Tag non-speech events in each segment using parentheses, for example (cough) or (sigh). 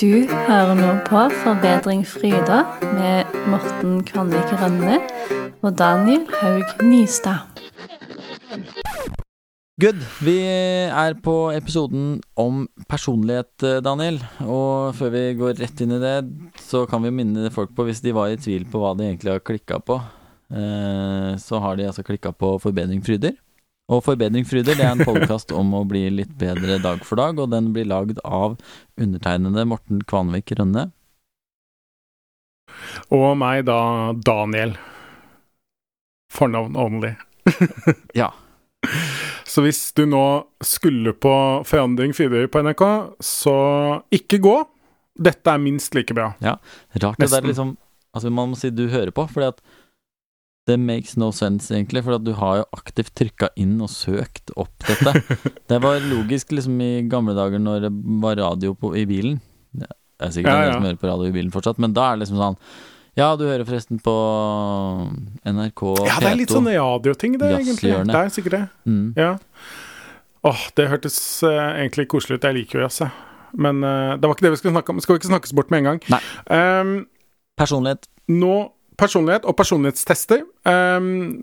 Du hører nå på Forbedring Fryda med Morten Kvanvik Rønne og Daniel Haug Nystad. Good. Vi er på episoden om personlighet, Daniel. Og før vi går rett inn i det, så kan vi minne folk på, hvis de var i tvil på hva de egentlig har klikka på, eh, så har de altså klikka på Forbedring Fryder. Og Forbedring Fryder det er en podkast om å bli litt bedre dag for dag, og den blir lagd av undertegnede Morten Kvanvik Rønne. Og meg, da Daniel. Fornavn only. (laughs) Ja. Så hvis du nå skulle på Forandring Fryder på NRK, så ikke gå. Dette er minst like bra. Ja, Rart det Nesten. der liksom Altså, man må si du hører på, fordi at det makes no sense, egentlig, for du har jo aktivt trykka inn og søkt opp dette. (laughs) det var logisk liksom i gamle dager når det var radio på, i bilen. Det er sikkert Ja, ja. som hører på radio i bilen fortsatt, men da er det liksom sånn Ja, du hører forresten på NRK Ja, det er litt P2. sånn radioting, det, egentlig. Det er sikkert det. mm. Ja. Åh, det hørtes uh, egentlig koselig ut. Jeg liker jo jazz, jeg. Men uh, det var ikke det vi skulle snakke om. Skal vi ikke snakkes bort med en gang? Nei. Um, Personlighet. nå personlighet og personlighetstester. Um,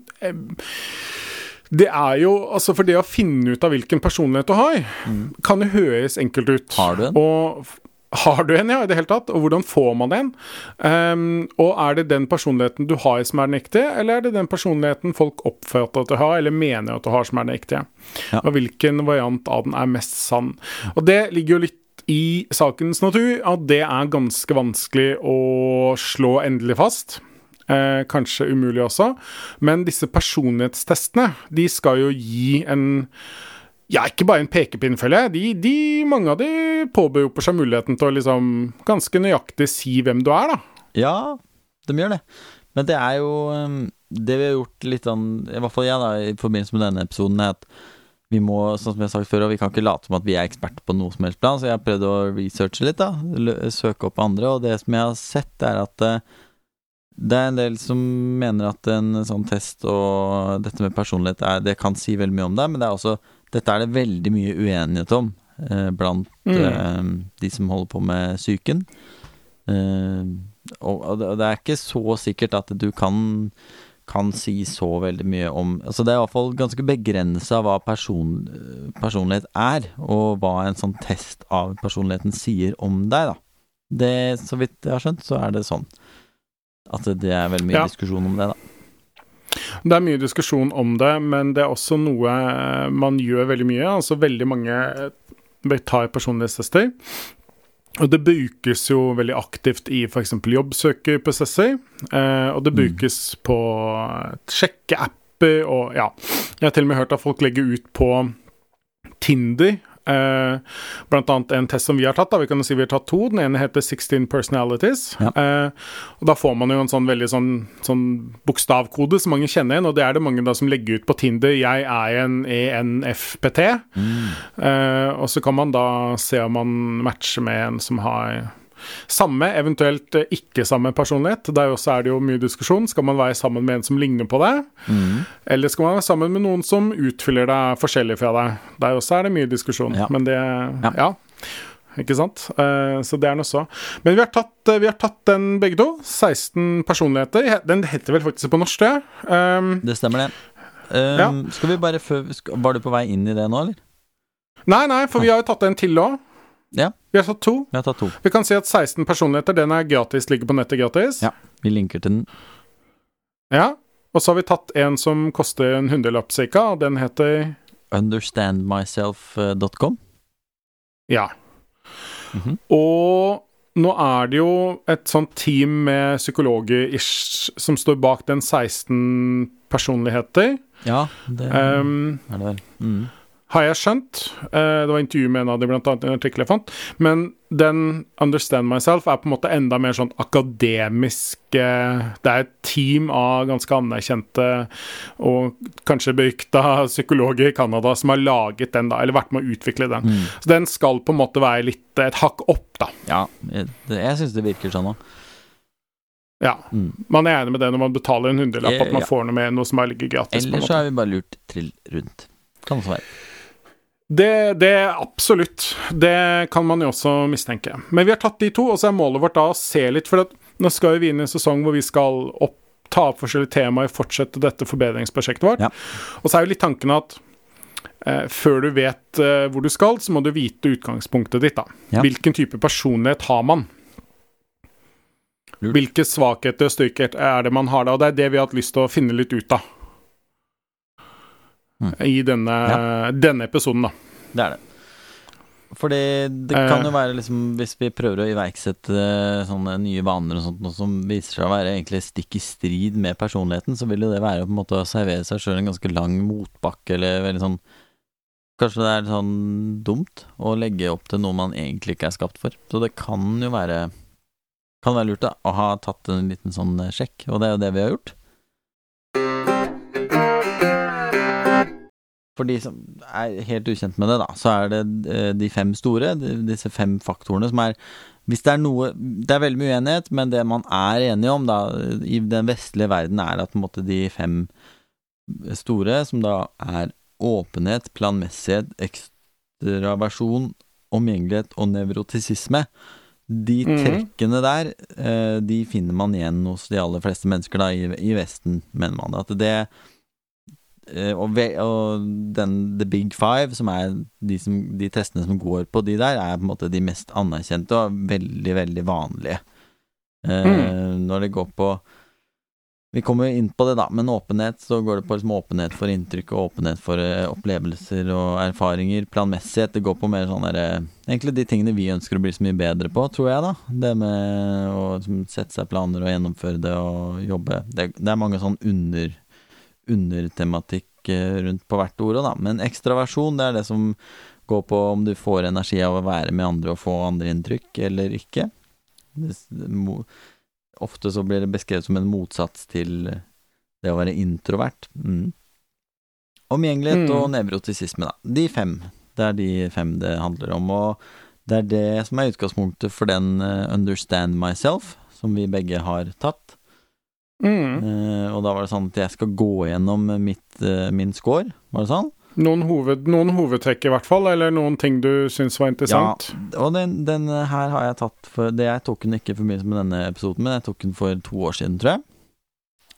det er jo Altså, for det å finne ut av hvilken personlighet du har, Mm. kan jo høres enkelt ut. Har du en? Og har du en, ja, i det hele tatt? Og hvordan får man en? Um, og er det den personligheten du har som er den ekte, eller er det den personligheten folk oppfatter at du har, eller mener at du har som er den ekte? Ja. Og hvilken variant av den er mest sann? Og det ligger jo litt i sakens natur at det er ganske vanskelig å slå endelig fast. Eh, kanskje umulig også. Men disse personlighetstestene, de skal jo gi en ja, ikke bare en pekepinn, føler jeg. De, de, mange av de påberoper seg muligheten til å liksom ganske nøyaktig si hvem du er, da. Ja, de gjør det. Men det er jo um, Det vi har gjort litt sånn I hvert fall jeg, da, i forbindelse med denne episoden, er at vi må, sånn som jeg har sagt før, og vi kan ikke late som at vi er eksperter på noe som helst plan, så jeg har prøvd å researche litt, da. Søke opp andre, og det som jeg har sett, er at eh, det er en del som mener at en sånn test og dette med personlighet er, det kan si veldig mye om deg, men det er også, dette er det veldig mye uenighet om eh, blant Mm. eh, de som holder på med psyken. Eh, og, og det er ikke så sikkert at du kan kan si så veldig mye om Altså Det er i hvert fall ganske begrensa hva person, personlighet er, og hva en sånn test av personligheten sier om deg, da. Det, så vidt jeg har skjønt, så er det sånn. At det er veldig mye Ja. diskusjon om det, da. Det er mye diskusjon om det, men det er også noe eh, man gjør veldig mye. Altså veldig mange eh, tar personlighetstester. Og det brukes jo veldig aktivt i f.eks. jobbsøkerprosesser. Eh, og det Mm. brukes på sjekkeapper og ja. Jeg har til og med hørt at folk legger ut på Tinder. Eh, blant annet en test som vi har tatt. da, Vi kan si vi har tatt to. Den ene heter 16 Personalities. Ja. Eh, og Da får man jo en sånn veldig sånn, sånn bokstavkode som mange kjenner igjen, og det er det mange da som legger ut på Tinder. Jeg er en ENFPT. ENFPT. Eh, og så kan man da se om man matcher med en som har samme, eventuelt eh, ikke samme personlighet. Der også er det jo mye diskusjon. Skal man være sammen med en som ligner på deg? Mm. Eller skal man være sammen med noen som utfyller deg forskjellig fra deg? Der også er det mye diskusjon. Ja. Men det Ja. Ja. Ikke sant? Eh, så det er noe så. Men vi har, tatt, eh, vi har tatt den begge to. 16 personligheter. Den heter vel faktisk på norsk, det. Um, Det stemmer, det. Um, Skal vi bare Var du på vei inn i det nå, eller? nei, nei, for vi har jo tatt en til òg. Ja. Vi har tatt to. Vi har tatt to. Vi kan si at 16 personligheter, den er gratis, ligger på nettet gratis. Ja. Vi linker til den. Ja. Og så har vi tatt en som koster en hundrelapp cirka, og den heter Understandmyself.com. Ja. Mhm. Og nå er det jo et sånt team med psykologer ish som står bak den 16 personligheter. Ja, det Um, er det vel. Mm. Har jeg skjønt. Eh, det var intervju med en av de, blant annet en artikkel jeg fant. Men den Understand Myself er på en måte enda mer sånn akademisk eh, Det er et team av ganske anerkjente og kanskje berykta psykologer i Canada som har laget den, da, eller vært med å utvikle den. Mm. Så den skal på en måte være litt et hakk opp, da. Ja, jeg, jeg syns det virker sånn òg. Ja. Mm. Man er enig med det når man betaler en hundrelapp, at man Ja. får noe med noe som er ligger gratis. Eller så har er vi bare lurt trill rundt. Kan også være. Det, det absolutt. Det kan man jo også mistenke. Men vi har tatt de to, og så er målet vårt da å se litt For nå skal vi inn i en sesong hvor vi skal opp, ta opp forskjellige temaer, fortsette dette forbedringsprosjektet vårt. Ja. Og så er jo litt tanken at eh, før du vet eh, hvor du skal, så må du vite utgangspunktet ditt. da. Ja. Hvilken type personlighet har man? Lurt. Hvilke svakheter og styrker er det man har da? Og det er det vi har hatt lyst til å finne litt ut av. Mm. I denne, denne episoden, da. Det er det. Fordi det Eh. kan jo være liksom Hvis vi prøver å iverksette eh, sånne nye vaner og sånt noe som viser seg å være egentlig stikk i strid med personligheten, så vil jo det være på en måte å servere seg sjøl en ganske lang motbakke, eller veldig sånn Kanskje det er sånn dumt å legge opp til noe man egentlig ikke er skapt for. Så det kan jo være Kan være lurt da å ha tatt en liten sånn eh, sjekk, og det er jo det vi har gjort. For de som er helt ukjent med det, da, så er det eh, de fem store, disse fem faktorene som er Hvis det er noe Det er veldig mye uenighet, men det man er enige om da, i den vestlige verden, er at på en måte de fem store, som da er åpenhet, planmessighet, ekstraversjon, omgjengelighet og nevrotisisme, de Mhm. trekkene der, eh, de finner man igjen hos de aller fleste mennesker da, i, i Vesten, mener man. At det og, ve og den The Big Five, som er de, som, de testene som går på de der, er på en måte de mest anerkjente og veldig, veldig vanlige. Eh, Når det går på Vi kommer jo inn på det, da, men åpenhet, så går det på liksom åpenhet for inntrykk og åpenhet for eh, opplevelser og erfaringer. Planmessighet, det går på mer sånn derre Egentlig de tingene vi ønsker å bli så mye bedre på, tror jeg, da. Det med å liksom, sette seg planer og gjennomføre det og jobbe. Det, det er mange sånn under undertematikk eh, rundt på hvert ord da. Men ekstraversjon, det er det som går på om du får energi av å være med andre og få andre inntrykk, eller ikke. Ofte så blir det beskrevet som en motsats til det å være introvert. Mm. Omgjengelighet Mm. og nevrotisisme, da. De fem. Det er de fem det handler om. Og det er det som er utgangspunktet for den eh, Understand Myself, som vi begge har tatt. Mm. Uh, og da var det sånn at jeg skal gå gjennom mitt, uh, min score, var det sånn? Noen, hoved, noen hovedtrekk i hvert fall, eller noen ting du syns var interessant? Ja, Og den, den her har jeg tatt for det Jeg tok den ikke i forbindelse med denne episoden, men jeg tok den for to år siden, tror jeg.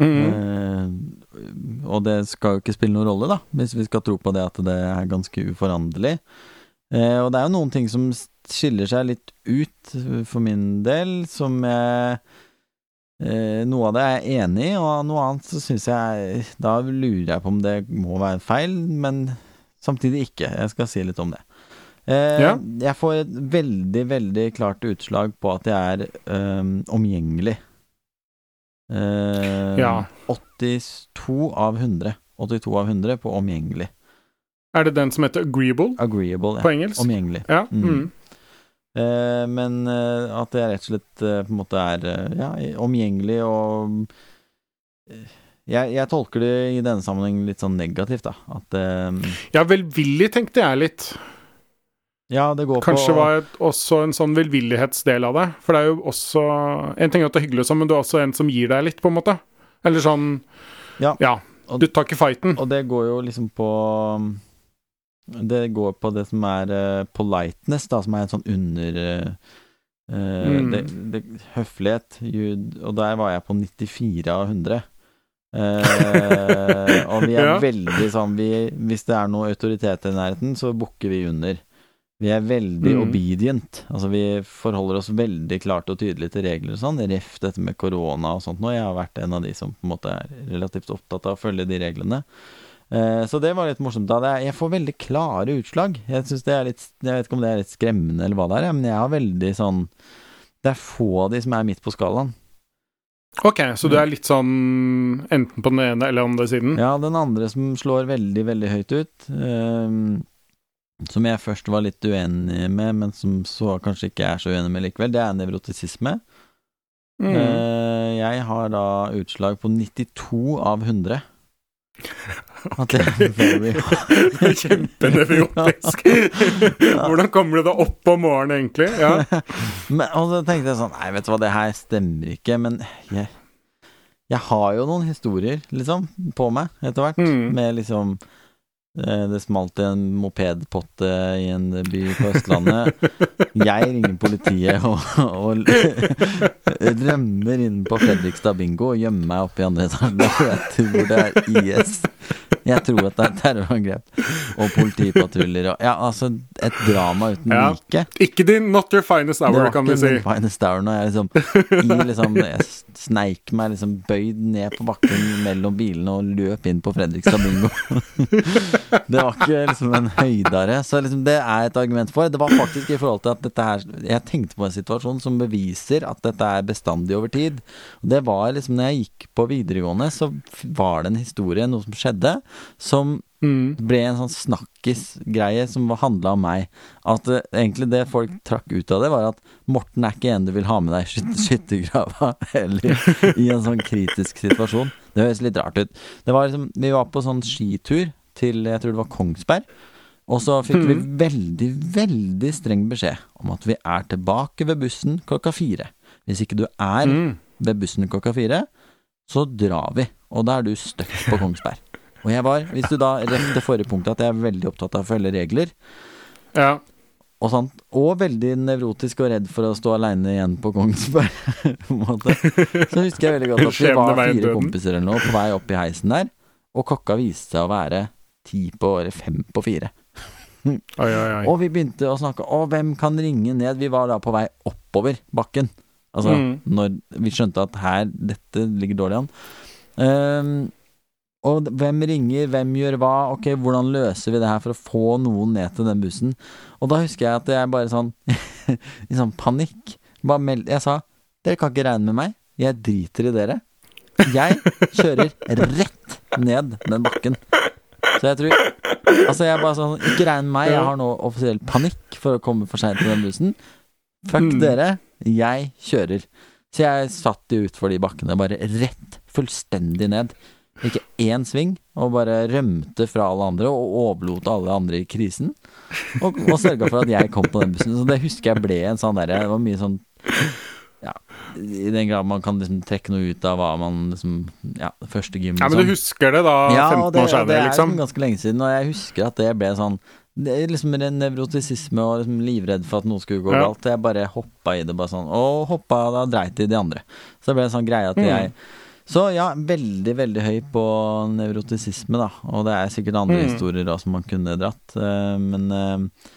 Mm. Uh, og det skal jo ikke spille noen rolle, da, hvis vi skal tro på det at det er ganske uforanderlig. Uh, og det er jo noen ting som skiller seg litt ut eh, for min del, som jeg eh, Noe av det er jeg enig i, og noe annet så syns jeg Da lurer jeg på om det må være feil, men samtidig ikke. Jeg skal si litt om det. Eh, Ja. Jeg får et veldig, veldig klart utslag på at jeg er eh, omgjengelig. Eh, Ja. 82 av 100. 82 av 100 på omgjengelig. Er det den som heter agreeable Agreeable, ja. på engelsk? Omgjengelig. Ja. Mm. Mm. Eh, men eh, at jeg rett og slett eh, på en måte er ja, omgjengelig og jeg, jeg tolker det i denne sammenheng litt sånn negativt, da. At Ja, velvillig tenkte jeg litt. Ja, det går Kanskje på var det også en sånn velvillighetsdel av det. For det er jo også En ting er at det er hyggelig sånn, men du er også en som gir deg litt, på en måte. Eller sånn Ja. Du tar ikke fighten. Og det går jo liksom på Det går på det som er uh, politeness, da, som er en sånn under eh, Mm. det, det, Høflighet. Jud, Og der var jeg på 94 av 100. Uh, og vi er (laughs) Ja. veldig sånn vi, Hvis det er noe autoritet i nærheten, så bukker vi under. Vi er veldig Mm. obedient. Altså Vi forholder oss veldig klart og tydelig til regler og sånn. Ref dette med korona og sånt nå. Jeg har vært en av de som på en måte er relativt opptatt av å følge de reglene. Eh, så det var litt morsomt. Jeg får veldig klare utslag. Jeg litt Jeg vet ikke om det er litt skremmende eller hva det er, men jeg har veldig sånn Det er få av de som er midt på skalaen. Ok, så du er litt sånn enten på den ene eller andre siden? Ja, den andre som slår veldig, veldig høyt ut, eh, som jeg først var litt uenig med, men som så kanskje ikke er så uenig med likevel, det er nevrotisisme. Mm. Eh, jeg har da utslag på 92 av 100. At det er very (laughs) Kjempenevrotisk. Hvordan kommer du deg opp om morgenen, egentlig? Ja. (laughs) Men, og så tenkte jeg sånn Nei, vet du hva, det her stemmer ikke, men jeg, jeg har jo noen historier, liksom, på meg etter hvert. Mm. Med liksom Det smalt i en mopedpotte i en by på Østlandet. Jeg ringer politiet og, og (laughs) rømmer inn på Fredrikstad bingo og gjemmer meg oppe i andre etasje, For jeg det er IS. Jeg tror at det er terrorangrep. Og politipatruljer og Ja, altså, et drama uten Ja. like. Ikke din not your finest Det hour, var kan ikke vi si. min finest hour når jeg liksom i liksom Jeg sneik meg liksom bøyd ned på bakken mellom bilene og løp inn på Fredrikstad bingo. (laughs) det var ikke liksom en høydare. Så liksom det er et argument for. Det var faktisk i forhold til at dette her Jeg tenkte på en situasjon som beviser at dette er bestandig over tid. Og det var liksom når jeg gikk på videregående, så var det en historie, noe som skjedde, som Mm. ble en sånn snakkisgreie som handla om meg. At uh, egentlig det folk trakk ut av det, var at Morten er ikke en du vil ha med deg i skyt- (laughs) skyttergrava, eller i en sånn kritisk situasjon. Det høres litt rart ut. Det var liksom, vi var på sånn skitur til jeg tror det var Kongsberg. Og så fikk vi veldig, veldig streng beskjed om at vi er tilbake ved bussen klokka fire. Hvis ikke du er Mm. ved bussen klokka fire, så drar vi. Og da er du stuck på Kongsberg. Og jeg var, hvis du da rett til forrige punkt, at jeg er veldig opptatt av å følge regler, Ja. og sant, og veldig nevrotisk og redd for å stå aleine igjen på Kongsberg, (laughs) på så husker jeg veldig godt at vi var fire kompiser eller noe på vei opp i heisen der, og klokka viste seg å være ti på året, fem på fire. Oi, oi, oi. Og vi begynte å snakke Å, hvem kan ringe ned? Vi var da på vei oppover bakken. Altså, Mm. når vi skjønte at her Dette ligger dårlig an. Ehm, og hvem ringer, hvem gjør hva? Ok, hvordan løser vi det her for å få noen ned til den bussen? Og da husker jeg at jeg bare sånn (laughs) I sånn panikk bare meld, Jeg sa Dere kan ikke regne med meg. Jeg driter i dere. Jeg kjører rett ned den bakken. Så jeg tror Altså, jeg bare sånn Ikke regn med meg, jeg har nå offisiell panikk for å komme for seint til den bussen. Fuck Mm. dere, jeg kjører. Så jeg satt jo utfor de bakkene, bare rett, fullstendig ned. Ikke én sving, og bare rømte fra alle andre og overlot alle andre i krisen. Og, og sørga for at jeg kom på den bussen. Så det husker jeg ble en sånn derre Det var mye sånn Ja, i den grad man kan liksom trekke noe ut av hva man liksom Ja, første gym, Ja, men du liksom. husker det da, Ja, 15 og det, år det er liksom? liksom ganske lenge siden, og jeg husker at det ble sånn det er liksom en nevrotisisme og liksom livredd for at noe skulle gå Ja. galt. Jeg bare hoppa i det, bare sånn. Og hoppa, da dreit i de andre. Så det ble en sånn greie at Mm. Så ja, veldig, veldig høy på nevrotisisme, da. Og det er sikkert andre Mm. historier da som man kunne dratt, eh, men eh,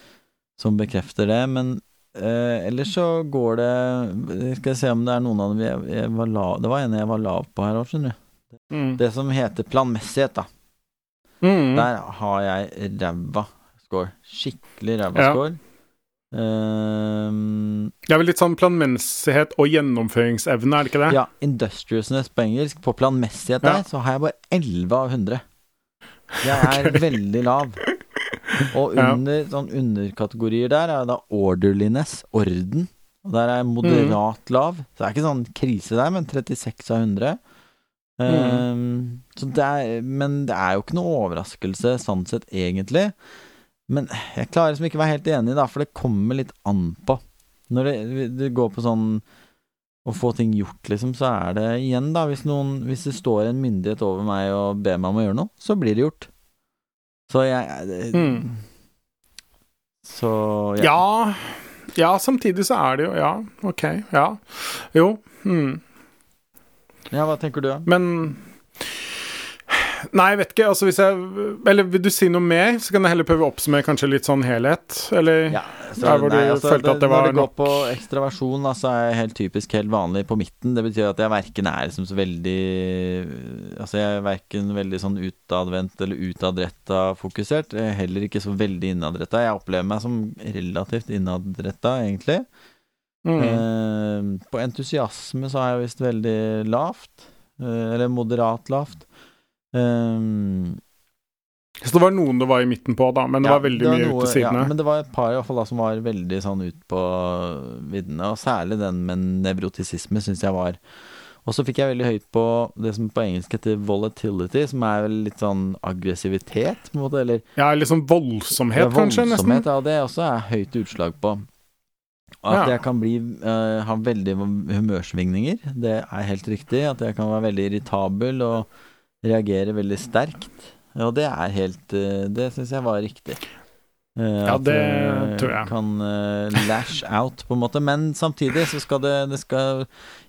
Som bekrefter det. Men eh, ellers så går det Skal jeg se om det er noen av dem jeg, jeg var lav Det var en jeg var lav på her òg, skjønner du. Mm. Det som heter planmessighet, da. Mm. Der har jeg ræva score. Skikkelig ræva Ja. score. Ehm, Det er vel litt sånn planmessighet og gjennomføringsevne, er det ikke det? ja, industriousness på engelsk. På planmessighet Ja. der så har jeg bare 11 av 100. Jeg er (laughs) veldig lav. Og Ja. under sånn underkategorier der er da orderliness, orden. Og der er jeg Mm. moderat lav. Så det er ikke sånn krise der, men 36 av 100. Mm. Så det er, men det er jo ikke noe overraskelse sånn sett, egentlig. Men jeg klarer liksom ikke å være helt enig, da, for det kommer litt an på. Når det, det går på sånn å få ting gjort, liksom, så er det igjen, da, hvis noen Hvis det står en myndighet over meg og ber meg om å gjøre noe, så blir det gjort. Så jeg det- Mm. Så Ja. ja, samtidig så er det jo Ja, OK. Ja. Jo. Mm. Ja, hva tenker du? da? Men Nei, jeg vet ikke. Altså hvis jeg Eller vil du si noe mer? Så kan jeg heller prøve å oppsummere kanskje litt sånn helhet, eller Ja, så, Der hvor du følte at det var nok. Når det går på ekstraversjon, da, så er jeg helt typisk helt vanlig på midten. Det betyr at jeg verken er liksom så veldig Altså jeg er verken veldig sånn utadvendt eller utadretta fokusert. Jeg er heller ikke så veldig innadretta. Jeg opplever meg som relativt innadretta, egentlig. mm. Eh, på entusiasme så er jeg visst veldig lavt. Eh, eller moderat lavt. Eh, Så det var noen du var i midten på, da, men det ja, var veldig mye noe- ut til sidene. Ja, men det var et par i hvert fall da som var veldig sånn ut på viddene, og særlig den med nevrotisisme syns jeg var Og så fikk jeg veldig høyt på det som på engelsk heter volatility, som er vel litt sånn aggressivitet, på en måte, eller Ja, litt sånn voldsomhet, ja, kanskje, nesten. voldsomhet, Ja, det også er høyt utslag på. Og at Ja. jeg kan bli uh, ha veldig humørsvingninger, det er helt riktig. At jeg kan være veldig irritabel og reagere veldig sterkt. Og det er helt eh, Det syns jeg var riktig. Eh, Ja, det eh, tror jeg. Kan lash out, på en måte. Men samtidig så skal det Det, skal,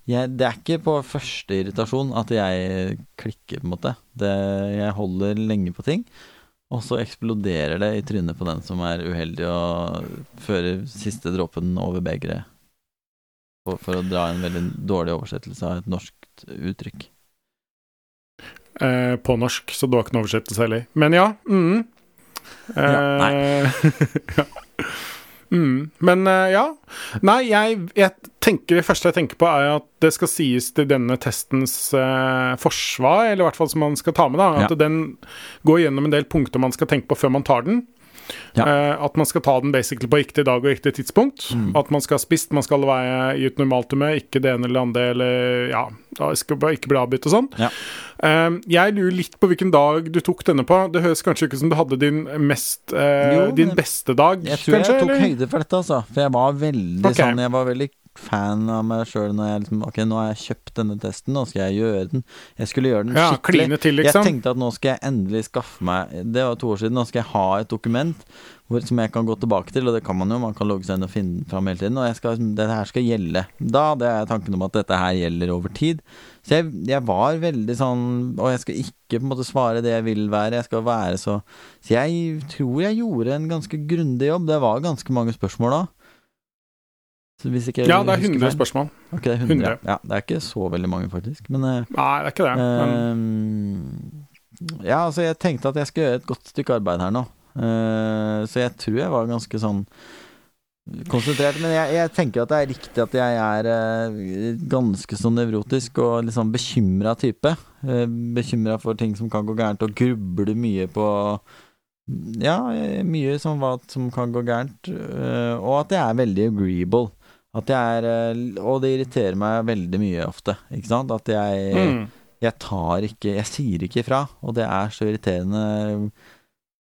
jeg, det er ikke på første irritasjon at jeg klikker, på en måte. Det, jeg holder lenge på ting. Og så eksploderer det i trynet på den som er uheldig og fører siste dråpen over begeret. For, for å dra en veldig dårlig oversettelse av et norsk uttrykk. Eh, på norsk, så det har ikke noe oversettelse heller. Men ja. Mm. Ja, nei. (laughs) ja. Mm. Men eh, ja. Nei, jeg, jeg tenker det første jeg tenker på, er at det skal sies til denne testens eh, forsvar, eller i hvert fall som man skal ta med, da. At Ja. den går gjennom en del punkter man skal tenke på før man tar den. Ja. Uh, at man skal ta den basically på riktig dag og riktig tidspunkt. Mm. At man skal ha spist, man skal være i et normalt humør, ikke det ene eller det andre, eller ja, ikke bli avbrutt og sånn. Ja. Uh, jeg lurer litt på hvilken dag du tok denne på. Det høres kanskje ikke ut som du hadde din mest uh, Jo, Din beste dag, Jeg tror kanskje? jeg tok eller? høyde for dette, altså. For jeg var veldig okay. sånn Jeg var veldig fan av meg sjøl når jeg liksom Ok, nå har jeg kjøpt denne testen, nå skal jeg gjøre den. Jeg skulle gjøre den Ja, skikkelig. Til, liksom. Jeg liksom. tenkte at nå skal jeg endelig skaffe meg Det var to år siden. Nå skal jeg ha et dokument hvor, som jeg kan gå tilbake til, og det kan man jo. Man kan logge seg inn og finne fram hele tiden. Og skal, dette her skal gjelde. Da hadde jeg tanken om at dette her gjelder over tid. Så jeg, jeg var veldig sånn Og jeg skal ikke på en måte svare det jeg vil være. Jeg skal være så Så jeg tror jeg gjorde en ganske grundig jobb. Det var ganske mange spørsmål da. Så hvis ikke Ja, det er husker 100 feil- spørsmål. Ok, det er 100. 100. Ja, det er ikke så veldig mange, faktisk. Men eh, Nei, det er ikke det. Men, Ehm, ja, altså jeg tenkte at jeg skulle gjøre et godt stykke arbeid her nå. Eh, så jeg tror jeg var ganske sånn konsentrert. Men jeg, jeg tenker at det er riktig at jeg er eh, ganske så nevrotisk og sånn bekymra type. Uh, bekymra for ting som kan gå gærent, og grubler mye på Ja, eh, mye som, som kan gå gærent. eh, og at jeg er veldig agreeable. At jeg er eh, Og det irriterer meg veldig mye ofte, ikke sant? At jeg mm. jeg tar ikke Jeg sier ikke ifra, og det er så irriterende.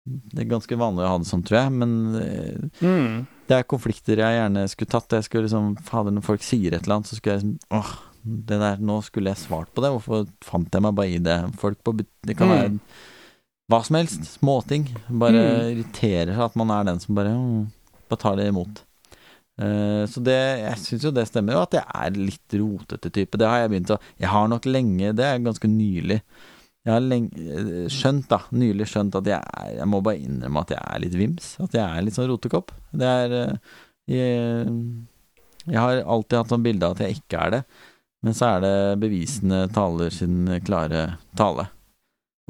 Det er ganske vanlig å ha det sånn, tror jeg, men eh, Mm. det er konflikter jeg gjerne skulle tatt. Jeg skulle liksom Fader, når folk sier et eller annet, så skulle jeg liksom Åh, det der, nå skulle jeg svart på det. Hvorfor fant jeg meg bare i det? Folk på Det kan Mm. være hva som helst. Småting. Bare Mm. irriterer seg at man er den som bare mm, bare tar det imot. Eh, så det, jeg syns jo det stemmer, og at jeg er litt rotete type. Det har jeg begynt å Jeg har nok lenge, det er ganske nylig Jeg har lenge, eh, skjønt, da, nylig skjønt at jeg er Jeg må bare innrømme at jeg er litt vims. At jeg er litt sånn rotekopp. Det er eh, jeg, jeg har alltid hatt sånn bilde av at jeg ikke er det, men så er det bevisene taler sin klare tale.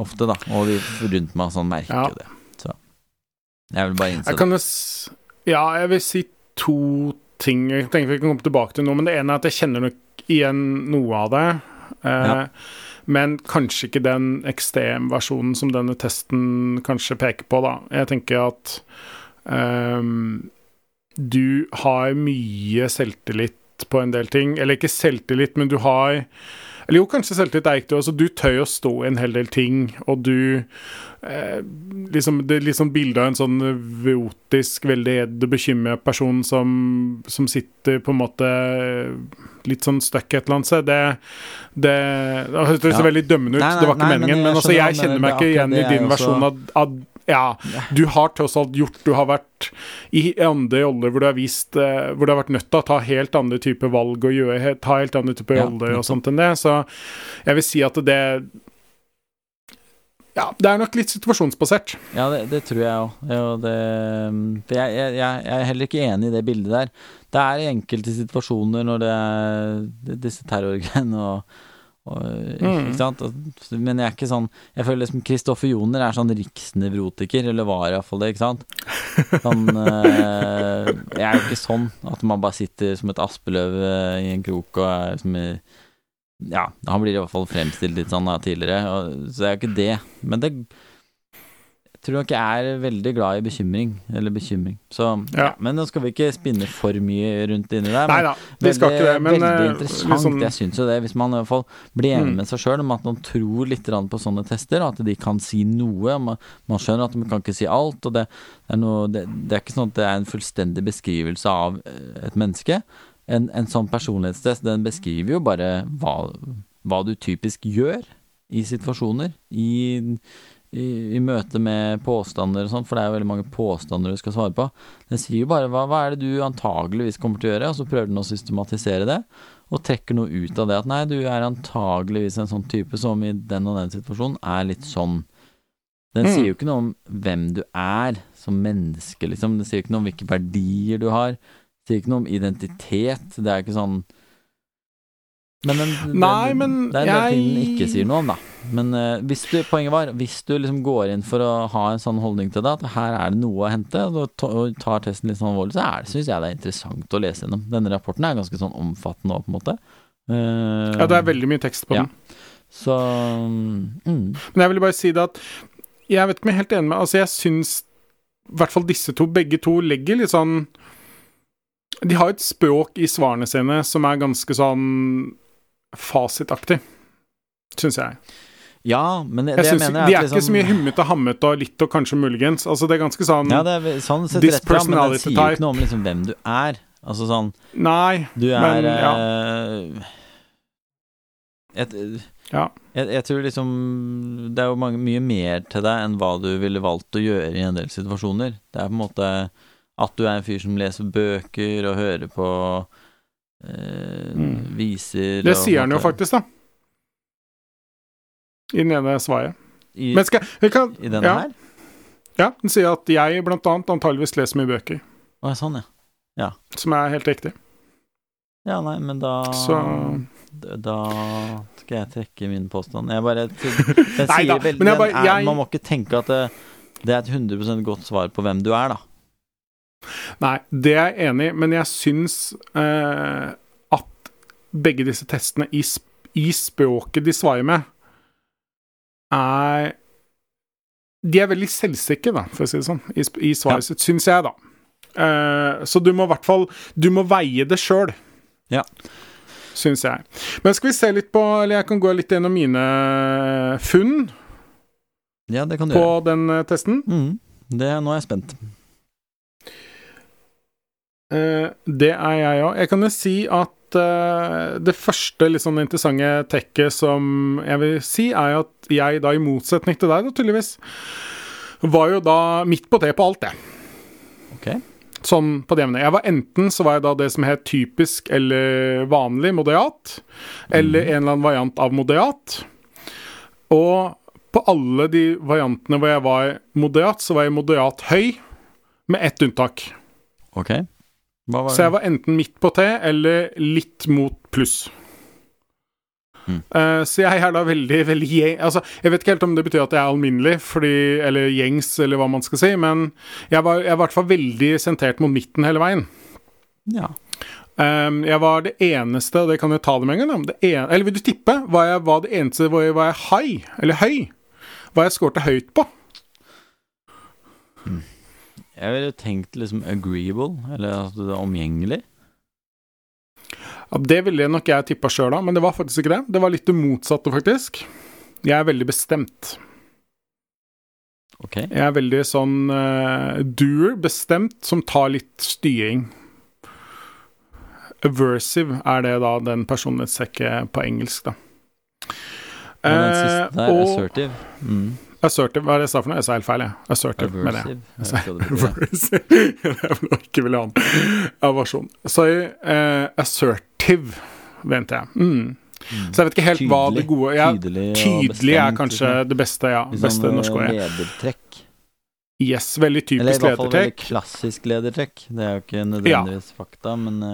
Ofte, da. Og de rundt meg sånn merker Ja. det. Så jeg vil bare innse Jeg det. Ja, jeg vil si to ting. Jeg tenker vi kan komme tilbake til noe, men det ene er at jeg kjenner nok igjen noe av det. Eh, Ja. Men kanskje ikke den ekstremversjonen som denne testen kanskje peker på, da. Jeg tenker at eh, du har mye selvtillit på en del ting. Eller ikke selvtillit, men du har Eller jo, kanskje selvtillit er riktig. Altså, du tør å stå i en hel del ting, og du eh, liksom, Det er litt sånn bilde av en sånn viotisk, veldig redd og bekymret person som, som sitter på en måte litt sånn stuck et eller annet sted. Det, det, det høres Ja. veldig dømmende ut, Nei, nei, det var ikke nei, men meningen. jeg Men, altså, jeg kjenner meg ikke igjen i din versjon av, av ja, du har tross alt gjort Du har vært i andre roller hvor du har vist eh, Hvor du har vært nødt til å ta helt andre typer valg og gjøre, ta helt andre typer Ja, og sånt enn det. Så jeg vil si at det Ja, det er nok litt situasjonsbasert. Ja, det, det tror jeg òg. For jeg, jeg, jeg er heller ikke enig i det bildet der. Det er enkelte situasjoner når det er disse terrorgreiene og, og Mm. Ikke sant? Men jeg er ikke sånn Jeg føler liksom Kristoffer Joner er sånn riksnevrotiker, eller var iallfall det, ikke sant? Sånn (laughs) Jeg er jo ikke sånn at man bare sitter som et aspeløv i en krok og er liksom i Ja, han blir i hvert fall fremstilt litt sånn da tidligere, og, så det er jo ikke det. Men det jeg tror nok jeg er veldig glad i bekymring, eller bekymring. Så, ja. Ja. Men nå skal vi ikke spinne for mye rundt inni der. Nei da, vi skal ikke det, men veldig eh, interessant. liksom- Jeg syns jo det, hvis man i hvert fall blir enig Mm. med seg sjøl om at man tror litt på sånne tester, at de kan si noe. Man, man skjønner at de kan ikke si alt. Og det, det, er noe, det, det er ikke sånn at det er en fullstendig beskrivelse av eh, et menneske. En, en sånn personlighetstest, den beskriver jo bare hva, hva du typisk gjør i situasjoner. I i, i møte med påstander og sånn, for det er jo veldig mange påstander du skal svare på. Den sier jo bare hva, hva er det du antageligvis kommer til å gjøre, og så prøver den å systematisere det. Og trekker noe ut av det at nei, du er antageligvis en sånn type som i den og den situasjonen er litt sånn. Den Mm. sier jo ikke noe om hvem du er som menneske, liksom. Den sier jo ikke noe om hvilke verdier du har. Sier ikke noe om identitet. Det er ikke sånn men den, den, Nei, men Det er en del ting den ikke sier noe om, da. Men uh, hvis du, poenget var, hvis du liksom går inn for å ha en sånn holdning til det, at her er det noe å hente, og tar testen litt sånn alvorlig, så er det, syns jeg det er interessant å lese gjennom. Denne rapporten er ganske sånn omfattende òg, på en måte. Uh, Ja, det er veldig mye tekst på Ja. den. Så mm, Men jeg vil bare si det at Jeg vet ikke om jeg er helt enig med Altså, jeg syns i hvert fall disse to, begge to, legger litt sånn De har et språk i svarene sine som er ganske sånn fasitaktig, syns jeg. Ja, men det, jeg det jeg mener de er er ikke så mye liksom og hammete og litt og kanskje muligens. Altså, det er ganske sånn ja, det er, sånn sett rett, ja, men den sier jo ikke noe om liksom hvem du er. Altså sånn Nei. Du er Men, ja. eh, et, Ja. jeg, jeg tror liksom Det er jo mange, mye mer til deg enn hva du ville valgt å gjøre i en del situasjoner. Det er på en måte at du er en fyr som leser bøker og hører på eh, Mm. viser Det og sier han jo faktisk, da. I den ene svaret. I, Men skal kan, I denne ja, her? Ja, den sier at jeg blant annet antageligvis leser mye bøker. Å, sånn, ja. Som er helt riktig. Ja, nei, men da Så Da skal jeg trekke min påstand. Jeg bare Den Nei da, sier vel men jeg bare- er, jeg- Man må ikke tenke at det, det er et 100% godt svar på hvem du er, da. Nei, det er jeg enig i, men jeg syns eh, at begge disse testene i, sp i språket de svarer med, er De er veldig selvsikre, da, for å si det sånn, i, i svaret sitt, syns jeg, da. Eh, så du må i hvert fall Du må veie det sjøl. Ja. Syns jeg. Men skal vi se litt på Eller jeg kan gå litt gjennom mine funn Ja, det kan du på gjøre. den eh, testen. Mm. Det, nå er jeg spent. Eh, det er jeg òg. Jeg kan jo si at eh, det første litt sånn interessante tekket som jeg vil si, er at jeg da, i motsetning til deg, da, tydeligvis, var jo da midt på det på alt, det. Ok. Sånn på det jevne. Jeg var enten så var jeg da det som het typisk eller vanlig moderat, eller en eller annen variant av moderat. Og på alle de variantene hvor jeg var moderat, så var jeg moderat høy, med ett unntak. Ok. Var Så jeg var enten midt på T eller litt mot pluss. Mm. Uh, så jeg er da veldig, veldig gjeng... Altså, jeg vet ikke helt om det betyr at jeg er alminnelig, fordi, eller gjengs, eller hva man skal si, men jeg var, jeg var i hvert fall veldig sentrert mot midten hele veien. Ja. Um, jeg var det eneste, og det kan jeg ta det med en gang, da, det en, eller vil du tippe Var jeg var det eneste hvor jeg var high, eller høy? Hva jeg skårte høyt på? Jeg ville tenkt liksom agreeable, eller at det er omgjengelig. Ja, det ville nok jeg tippa sjøl, da, men det var faktisk ikke det. Det var litt det motsatte, faktisk. Jeg er veldig bestemt. Ok. Jeg er veldig sånn uh, doer, bestemt, som tar litt styring. Aversive er det da den personlighetstrekket på engelsk, da. Og den Eh, siste der, og assertive. Mm. Assertive, hva er det jeg sa for noe? Jeg sa helt feil, jeg. Assertive, mener jeg. Aversive. (laughs) Det er vel ikke vil ha en aversjon. Sorry. Uh, assertive, venter jeg. Mm. Så jeg vet ikke helt hva det gode ja, Tydelig Tydelig er kanskje liksom. det beste, ja. Liksom, Beste sånn, norske ordet. Ledertrekk. Yes, veldig Eller i hvert fall veldig klassisk ledertrekk. Det er jo ikke nødvendigvis fakta, men det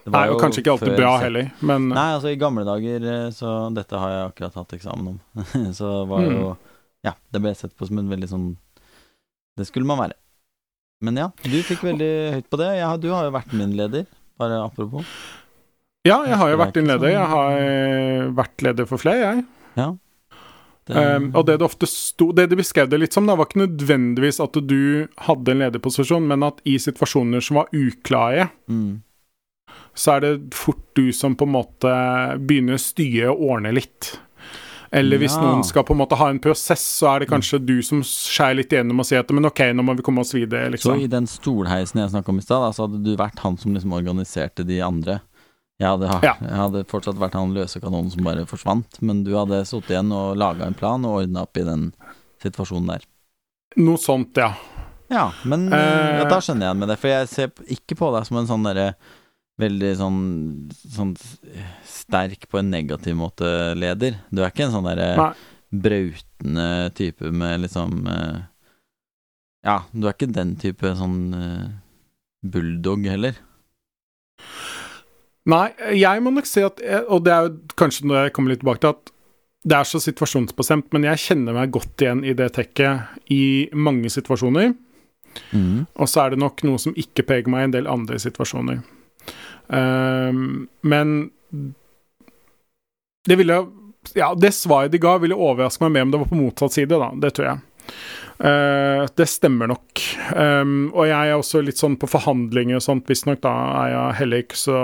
det Nei, og kanskje ikke alltid bra heller, men Nei, altså i gamle dager, eh, så dette har jeg akkurat hatt eksamen om. (laughs) så var Mm. jo Ja, det ble sett på som en veldig sånn Det skulle man være. Men ja, du fikk veldig høyt på det. Ja, du har jo vært min leder, bare apropos. Ja, jeg har jo vært din leder. sånn- Jeg har eh, vært leder for flere, jeg. Ja. Det, Um, og det det ofte sto Det de beskrev det litt som, da, var ikke nødvendigvis at du hadde en lederposisjon, men at i situasjoner som var uklare, mm, så er det fort du som på en måte begynner å styre og ordne litt. Eller hvis Ja. noen skal på en måte ha en prosess, så er det kanskje du som skjærer litt igjennom og sier at men ok, nå må vi komme oss videre, Så liksom. i den stolheisen jeg snakka om i stad, så hadde du vært han som liksom organiserte de andre. Jeg hadde, Ja. jeg hadde fortsatt vært han løse kanonen som bare forsvant, men du hadde sittet igjen og laga en plan og ordna opp i den situasjonen der. Noe sånt, ja. Ja, men Eh, ja, da skjønner jeg med det, for jeg ser ikke på deg som en sånn derre veldig sånn, sånn sterk på en negativ måte leder. Du er ikke en sånn derre brautende type med liksom eh, Ja, du er ikke den type sånn eh, bulldog heller. Nei, jeg må nok si at Og det er jo kanskje når jeg kommer litt tilbake til at det er så situasjonsbestemt, men jeg kjenner meg godt igjen i det tekket i mange situasjoner. Mm. Og så er det nok noe som ikke peker meg i en del andre situasjoner. Ehm, men det ville Ja, det svaret de ga, ville overraske meg mer om det var på motsatt side, da. Det tror jeg. Uh, det stemmer nok. Um, og jeg er også litt sånn på forhandlinger og sånt, visstnok. Da er jeg heller ikke så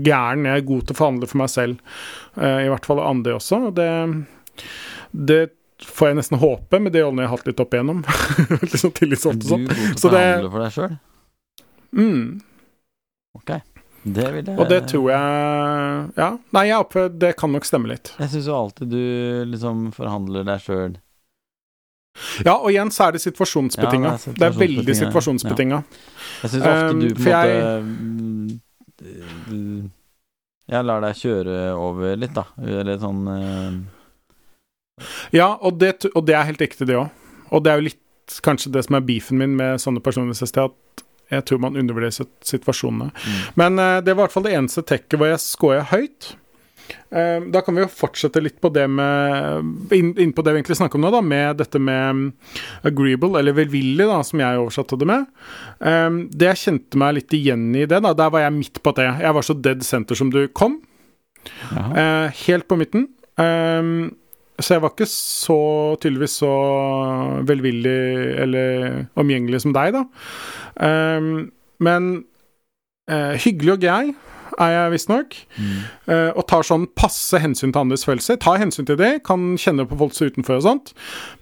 gæren. Jeg er god til å forhandle for meg selv, Uh, i hvert fall andre også. Det, det får jeg nesten håpe med de rollene jeg har hatt litt opp igjennom. (laughs) litt sånn Er tillitsvalgt du og sånn. god til å forhandle for deg sjøl? Mm. Det vil jeg Og det tror jeg Ja. Nei, jeg oppfører det kan nok stemme litt. Jeg syns jo alltid du liksom forhandler deg sjøl. Ja, og igjen så er det situasjonsbetinga. Ja, det det, er veldig situasjonsbetinga, Ja. Jeg syns ofte Um, du på en måte jeg- mm, Jeg lar deg kjøre over litt, da. Eller sånn uh... Ja, og det, og det er helt riktig, det òg. Og det er jo litt kanskje det som er beefen min med sånne personlighetstester, at jeg tror man undervurderer situasjonene. mm. Men uh, det var i hvert fall det eneste tekket hvor jeg scora høyt. Uh, da kan vi jo fortsette litt på det med inn, inn på det vi egentlig snakker om nå, da, med dette med mm, agreeable, eller velvillig, da, som jeg oversatte det med. Eh, det jeg kjente meg litt igjen i det, da, der var jeg midt på det. Jeg var så dead center som du kom. Eh, helt på midten. Ehm, så jeg var ikke så tydeligvis så velvillig eller omgjengelig som deg, da. Ehm, men uh, hyggelig og grei er jeg visstnok. Mm. Uh, og tar sånn passe hensyn til andres følelser. Tar hensyn til det, kan kjenne på folk som er utenfor og sånt,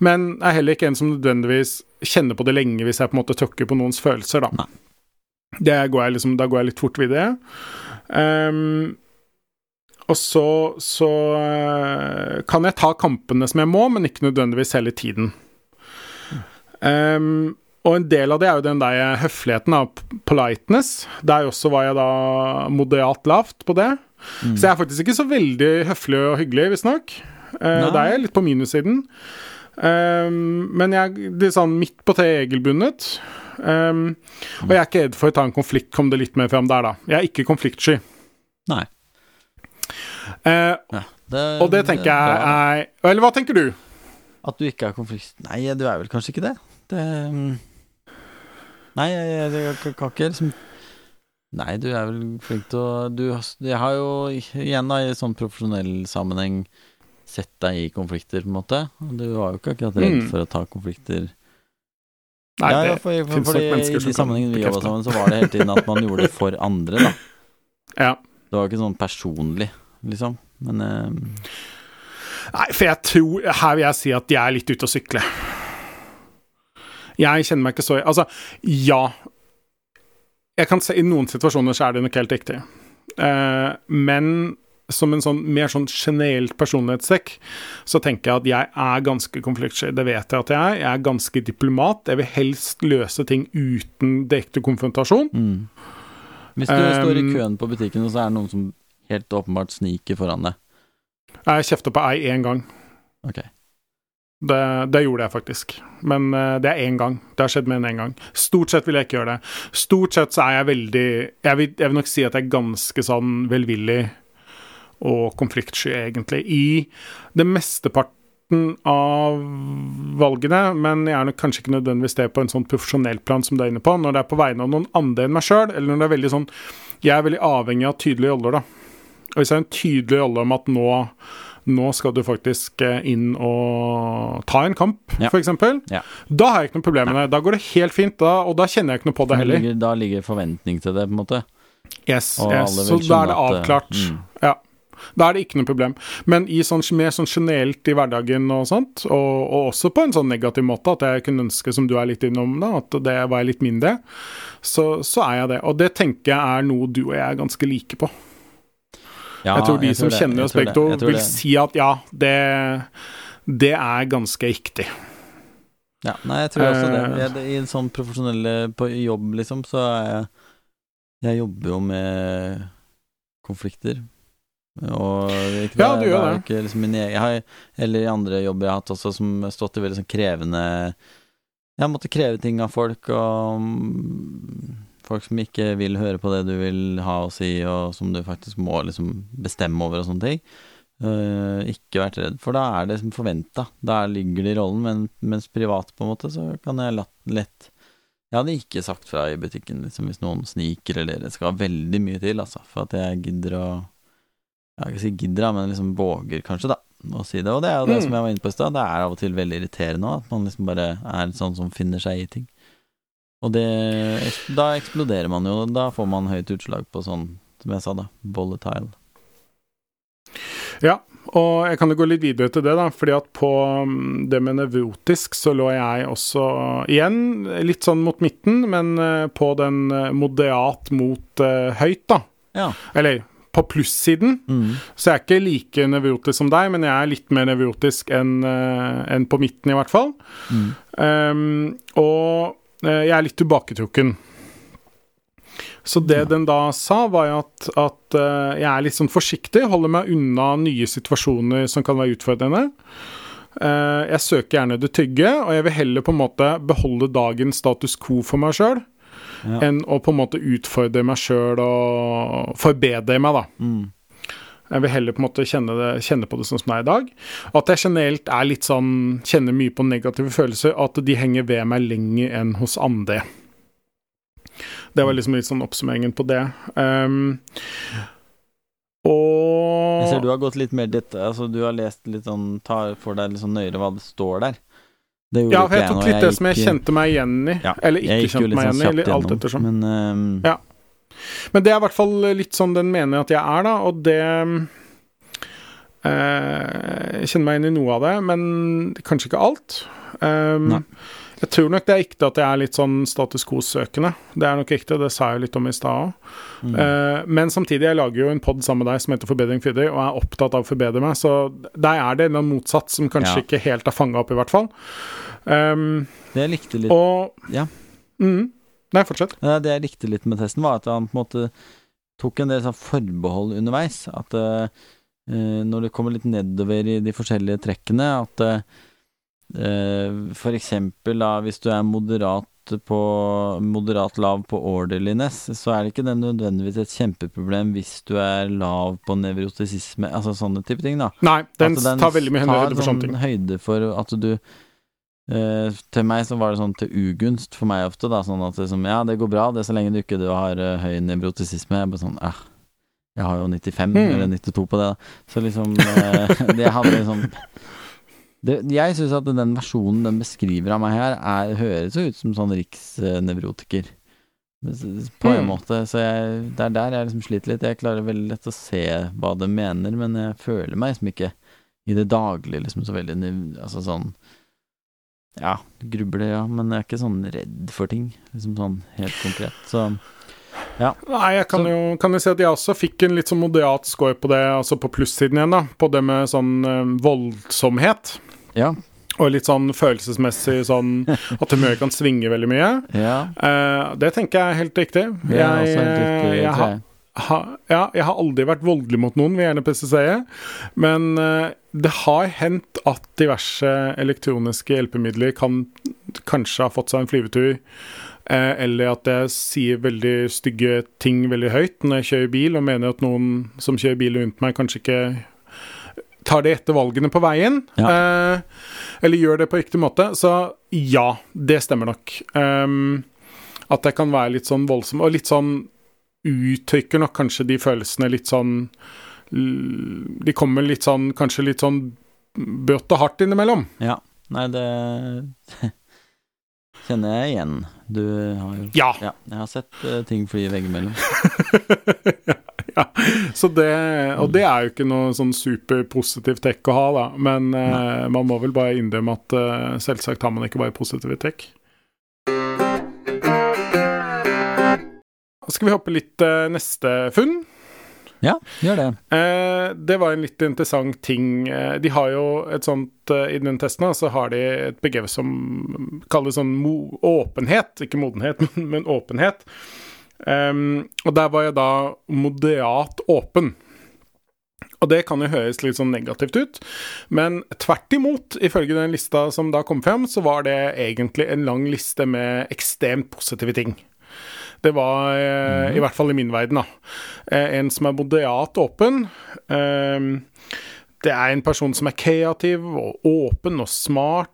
men er heller ikke en som nødvendigvis kjenner på det lenge hvis jeg på en måte tråkker på noens følelser, da. Det går jeg liksom, da går jeg litt fort videre. Um, og så, så uh, kan jeg ta kampene som jeg må, men ikke nødvendigvis hele tiden. Ehm, og en del av det er jo den der høfligheten av politeness. Der også var jeg da moderat lavt på det. Mm. Så jeg er faktisk ikke så veldig høflig og hyggelig, visstnok. Uh, Det er jeg litt på minussiden. Um, men jeg det er sånn midt på treet regelbundet. Um, og jeg er ikke redd for å ta en konflikt, kom det litt mer fram der, da. Jeg er ikke konfliktsky. Nei. Eh, Det, og det tenker jeg er bra. er Eller hva tenker du? At du ikke er konflikt... Nei, du er vel kanskje ikke det. Det mm. Nei, jeg, jeg, jeg jeg kan ikke liksom Nei, du er vel flink til å du, Jeg har jo igjen da i sånn profesjonell sammenheng sett deg i konflikter, på en måte. Du var jo ikke akkurat redd Mm. for å ta konflikter. Nei, ja, ja, for, for, for, fordi I de sammenhengene vi jobba sammen, så var det hele tiden at man gjorde det for andre, da. ja. Det var ikke sånn personlig, liksom. Men uh... Nei, for jeg tror Her vil jeg si at jeg er litt ute å sykle. Jeg kjenner meg ikke så Altså, ja. Jeg kan se I noen situasjoner så er det nok helt riktig. Uh, men som en sånn mer sånn generelt personlighetstrekk, så tenker jeg at jeg er ganske konfliktsky. Det vet jeg at jeg er. Jeg er ganske diplomat. Jeg vil helst løse ting uten direkte konfrontasjon. mm. Hvis du står i Um, køen på butikken, og så er det noen som helt åpenbart sniker foran deg. Jeg kjefter på ei én gang. Ok. Det, det gjorde jeg faktisk. Men eh, det er én gang. Det har skjedd med en én gang. Stort sett vil jeg ikke gjøre det. Stort sett så er jeg veldig Jeg vil, jeg vil nok si at jeg er ganske sånn velvillig og konfliktsky, egentlig. I det mesteparten av valgene, men jeg er nok kanskje ikke nødvendigvis det på en sånn profesjonell plan som du er inne på. Når det er på vegne av noen andre enn meg sjøl, eller når det er veldig sånn Jeg er veldig avhengig av tydelige roller, da. Og hvis jeg er en tydelig rolle om at nå nå skal du faktisk eh, inn og ta en kamp, Ja. eksempel. Ja. Da har jeg ikke noe problem med det. Da går det helt fint, da, og da kjenner jeg ikke noe på det Da heller. ligger, da ligger forventning til det, på en måte. Yes, yes. Så da er det eh, avklart. mm. Ja. Da er det ikke noe problem. Men i sånn, mer sånn generelt i hverdagen og sånt, og, og også på en sånn negativ måte, at jeg kunne ønske, som du er litt innom, da, at det var jeg litt mindre, så, så er jeg det. Og det tenker jeg er noe du og jeg er ganske like på. Ja, jeg tror de som kjenner Jeg tror begge det. to, Jeg vil det. si at ja, det, det er ganske riktig. Ja, nei, jeg tror også det. Eh. Jeg, I en sånn profesjonelle på jobb, liksom, så er jeg Jeg jobber jo med konflikter. Og ikke, Ja, du gjør det. Ikke liksom min egen, jeg har, eller i andre jobber jeg har hatt også, som har stått i veldig sånn krevende Jeg har måttet kreve ting av folk, og folk som ikke vil høre på det du vil ha å si, og som du faktisk må liksom bestemme over og sånne ting. Uh, ikke vært redd, for da er det liksom forventa. Da ligger det i rollen, men mens privat, på en måte, så kan jeg latt, lett Jeg hadde ikke sagt fra i butikken liksom, hvis noen sniker eller Det skal veldig mye til, altså, for at jeg gidder å Jeg vil ikke si gidder, men liksom våger kanskje, da, å si det. Og det er jo det Mm. som jeg var inne på i stad. Det er av og til veldig irriterende òg, at man liksom bare er sånn som finner seg i ting. Og det Da eksploderer man jo, da får man høyt utslag på sånn, som jeg sa, da, volatile. Ja, og jeg kan jo gå litt videre til det, da. Fordi at på mm, det med nevrotisk så lå jeg også igjen litt sånn mot midten, men eh, på den eh, moderat mot uh, høyt, da. Ja. Eller på plussiden. Mm. Så jeg er ikke like nevrotisk som deg, men jeg er litt mer nevrotisk enn enn på midten, i hvert fall. Mm. Um, og jeg er litt tilbaketrukken. Så det Ja. den da sa, var jo at, at eh, jeg er litt sånn forsiktig, holder meg unna nye situasjoner som kan være utfordrende. Eh, jeg søker gjerne det trygge, og jeg vil heller på en måte beholde dagens status quo for meg sjøl, Ja. enn å på en måte utfordre meg sjøl og forbedre meg, da. Mm. Jeg vil heller på en måte kjenne, det, kjenne på det sånn som det er i dag. At jeg generelt er litt sånn Kjenner mye på negative følelser, at de henger ved meg lenger enn hos andre. Det var liksom litt sånn oppsummeringen på det. Um, og Jeg ser du har gått litt mer ditt Altså, du har lest litt sånn Tar for deg litt sånn nøyere hva det står der. Det Ja, for jeg tok litt litt det som jeg kjente meg igjen i. Ja, eller ikke jeg kjente meg sånn igjen i, eller alt ettersom. Men um, Ja. Men det er i hvert fall litt sånn den mener at jeg er, da, og det eh, Jeg kjenner meg inn i noe av det, men kanskje ikke alt. Um, jeg tror nok det er ekte at jeg er litt sånn status quo-søkende. Det er nok og det sa jeg litt om i stad òg. mm. Uh, men samtidig, jeg lager jo en pod sammen med deg som heter Forbedring Friday, og er opptatt av å forbedre meg, så der er det en motsats som kanskje Ja. ikke helt er fanga opp, i hvert fall. Um, Det jeg likte litt og Ja. Mm, nei, fortsett. Det jeg likte litt med testen, var at han på en måte tok en del sånn forbehold underveis. At eh, eh, når det kommer litt nedover i de forskjellige trekkene, at eh, eh, for eksempel da, hvis du er moderat på moderat lav på orderliness, så er det ikke det nødvendigvis et kjempeproblem hvis du er lav på nevrotisisme, altså sånne type ting, da. Nei, den, den tar veldig mye høyde for sånne ting. sånn høyde for at du eh, Til meg så var det sånn til ugunst for meg ofte, da. Sånn at det, som, ja, det går bra, det er så lenge du ikke du har uh, høy nevrotisisme. Jeg bare sånn eh, Jeg har jo 95 Mm. eller 92 på det, da. Så liksom uh, Det hadde liksom (laughs) det, Jeg syns at den versjonen den beskriver av meg her, er, høres jo ut som sånn riksnevrotiker. På en Mm. måte. Så jeg, det er der jeg liksom sliter litt. Jeg klarer veldig lett å se hva det mener, men jeg føler meg liksom ikke i det daglige liksom så veldig Altså sånn Ja, grubler, ja, men jeg er ikke sånn redd for ting. Liksom sånn helt konkret. Så Nei, jeg kan Så- jo, kan jeg si at jeg også fikk en litt sånn moderat score på det, altså på plussiden igjen, da. På det med sånn eh, voldsomhet. ja. Og litt sånn følelsesmessig sånn at humøret kan svinge veldig mye. Ja. Eh, det tenker jeg er helt riktig. Det er også helt riktig, jeg, tror jeg. Ha, ja, jeg har aldri vært voldelig mot noen, vil jeg gjerne presisere. Men eh, det har hendt at diverse elektroniske hjelpemidler kan kanskje ha fått seg en flyvetur. Eh, eller at jeg sier veldig stygge ting veldig høyt når jeg kjører bil, og mener at noen som kjører bil rundt meg, kanskje ikke tar de rette valgene på veien. Eh, eller gjør det på riktig måte. Så ja, det stemmer nok. Um, at jeg kan være litt sånn voldsom, og litt sånn uttrykker nok kanskje de følelsene litt sånn De kommer litt sånn Kanskje litt sånn brått og hardt innimellom. ja. Nei, det (laughs) kjenner jeg igjen. Du har jo Ja. Ja, jeg har sett uh, ting fly veggimellom. (laughs) ja. Så det, og det er jo ikke noe sånn superpositivt trekk å ha, da. Men uh, man må vel bare innrømme at uh, selvsagt har man ikke bare positive trekk. Skal vi hoppe litt eh, neste funn. Ja, gjør det. Eh, det var en litt interessant ting. Eh, de har jo et sånt eh, I den testen så har de et begrep som kalles sånn åpenhet. Ikke modenhet, (laughs) men, men åpenhet. Um, og der var jeg da moderat åpen. Og det kan jo høres litt sånn negativt ut, men tvert imot, ifølge den lista som da kom frem, så var det egentlig en lang liste med ekstremt positive ting. Det var, eh, i hvert fall i min verden, da, eh, en som er moderat åpen. Eh, det er en person som er kreativ og åpen og smart.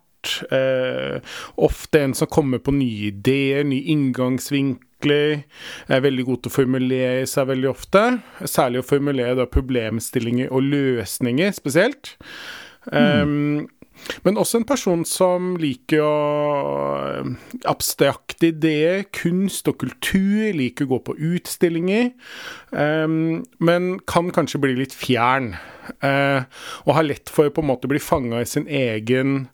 Eh, ofte en som kommer på nye ideer, nye inngangsvinkler. Er veldig god til å formulere seg veldig ofte. Særlig å formulere da, problemstillinger og løsninger spesielt. Um, men også en person som liker å abstrakte ideer, kunst og kultur, liker å gå på utstillinger. Um, men kan kanskje bli litt fjern. Uh, og har lett for å på en måte bli fanga i sin egen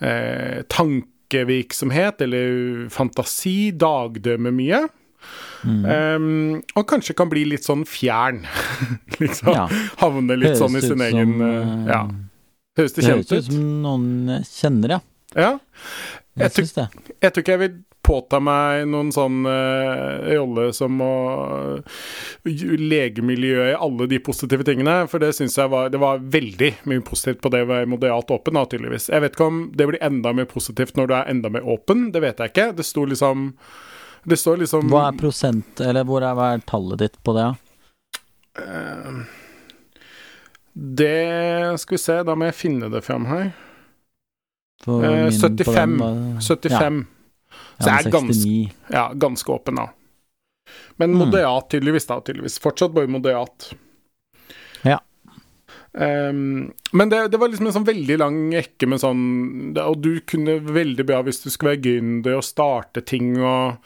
uh, tankevirksomhet eller fantasi. Dagdømmer mye. Mm. Um, og kanskje kan bli litt sånn fjern. (laughs) liksom. Ja. Havne litt Høres sånn i sin egen som, uh, Ja. Høres det, kjent ut? Det høres ut som noen kjenner, ja. Ja. Jeg, jeg syns det. Jeg tror ikke jeg vil påta meg noen sånn uh, rolle som å legemiljø i alle de positive tingene, for det syns jeg var Det var veldig mye positivt på det å være moderat åpen, da, tydeligvis. Jeg vet ikke om det blir enda mer positivt når du er enda mer åpen, det vet jeg ikke. Det sto liksom Det står liksom Hva er prosent, eller hvor er, hva er tallet ditt på det, da? Uh, det Skal vi se, da må jeg finne det fram her. Eh, 75. Var, 75. Ja. Så jeg er ganske, ja, ganske åpen, da. Men mm. moderat, tydeligvis. da, tydeligvis. Fortsatt bare moderat. Ja. Um, men det, det, var liksom en sånn veldig lang rekke med sånn Og du kunne veldig bra hvis du skulle være gründer og starte ting og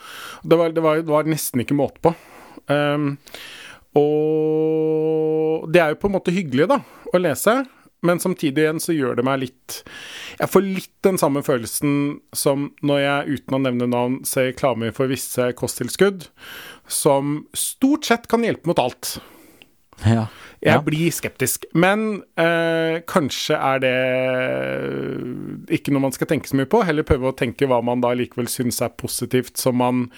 Det var, det var, det var nesten ikke måte på. Um, og det er jo på en måte hyggelig, da, å lese. Men samtidig igjen så gjør det meg litt Jeg får litt den samme følelsen som når jeg uten å nevne navn ser reklame for visse kosttilskudd, som stort sett kan hjelpe mot alt. Ja. Jeg ja. blir skeptisk. Men eh, kanskje er det ikke noe man skal tenke så mye på. Heller prøve å tenke hva man da likevel syns er positivt, som man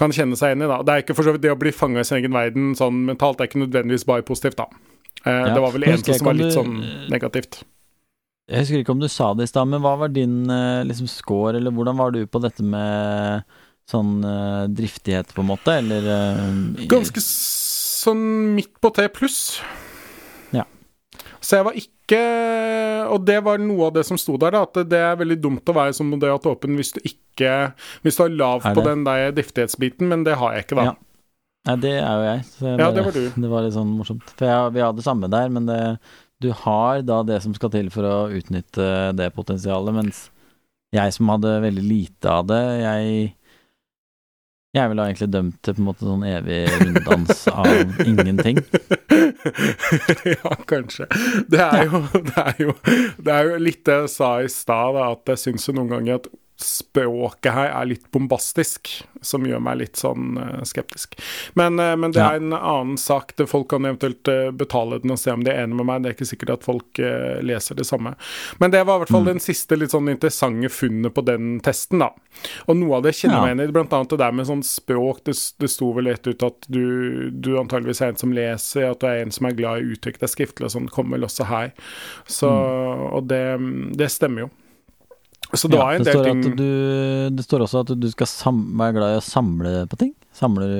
kan kjenne seg igjen i. da. Det er ikke for så vidt det å bli fanga i sin egen verden sånn mentalt, det er ikke nødvendigvis bare positivt, da. Eh, ja. Det var vel eneste som var litt sånn negativt. Jeg husker ikke om du sa det i stad, men hva var din eh, liksom, score, eller hvordan var du på dette med sånn uh, driftighet, på en måte, eller uh, Ganske sånn midt på T pluss. Ja. Så jeg var ikke Og det var noe av det som sto der, da, at det er veldig dumt å være som moderat åpen hvis du ikke Hvis du har lav på den der driftighetsbiten, men det har jeg ikke, da. Ja. Nei, det er jo jeg. Det, ja, det var du. Det var litt sånn morsomt. For jeg, vi har det samme der, men det, du har da det som skal til for å utnytte det potensialet, mens jeg som hadde veldig lite av det, jeg jeg ville egentlig dømt til på en måte sånn evig runddans av ingenting. (laughs) ja, kanskje. Det er, jo, det, er jo, det er jo litt det jeg sa i stad, at jeg syns jo noen ganger at språket her er litt bombastisk, som gjør meg litt sånn uh, skeptisk. Men, uh, men det er en annen sak. Det folk kan eventuelt uh, betale den og se om de er enig med meg. Det er ikke sikkert at folk leser det samme. Men det var i hvert fall mm. den siste litt sånn interessante funnet på den testen, da. Og noe av det kjenner jeg ja. meg igjen i, blant annet det der med sånn språk. Det, det sto vel rett ut at du, du antageligvis er en som leser, at du er en som er glad i uttrykk, det er skriftlig og sånn, kommer vel også her. Så, mm. Og det, det stemmer jo. Så det ja, var en del ting du, Det står også at du skal være glad i å samle på ting. Samler du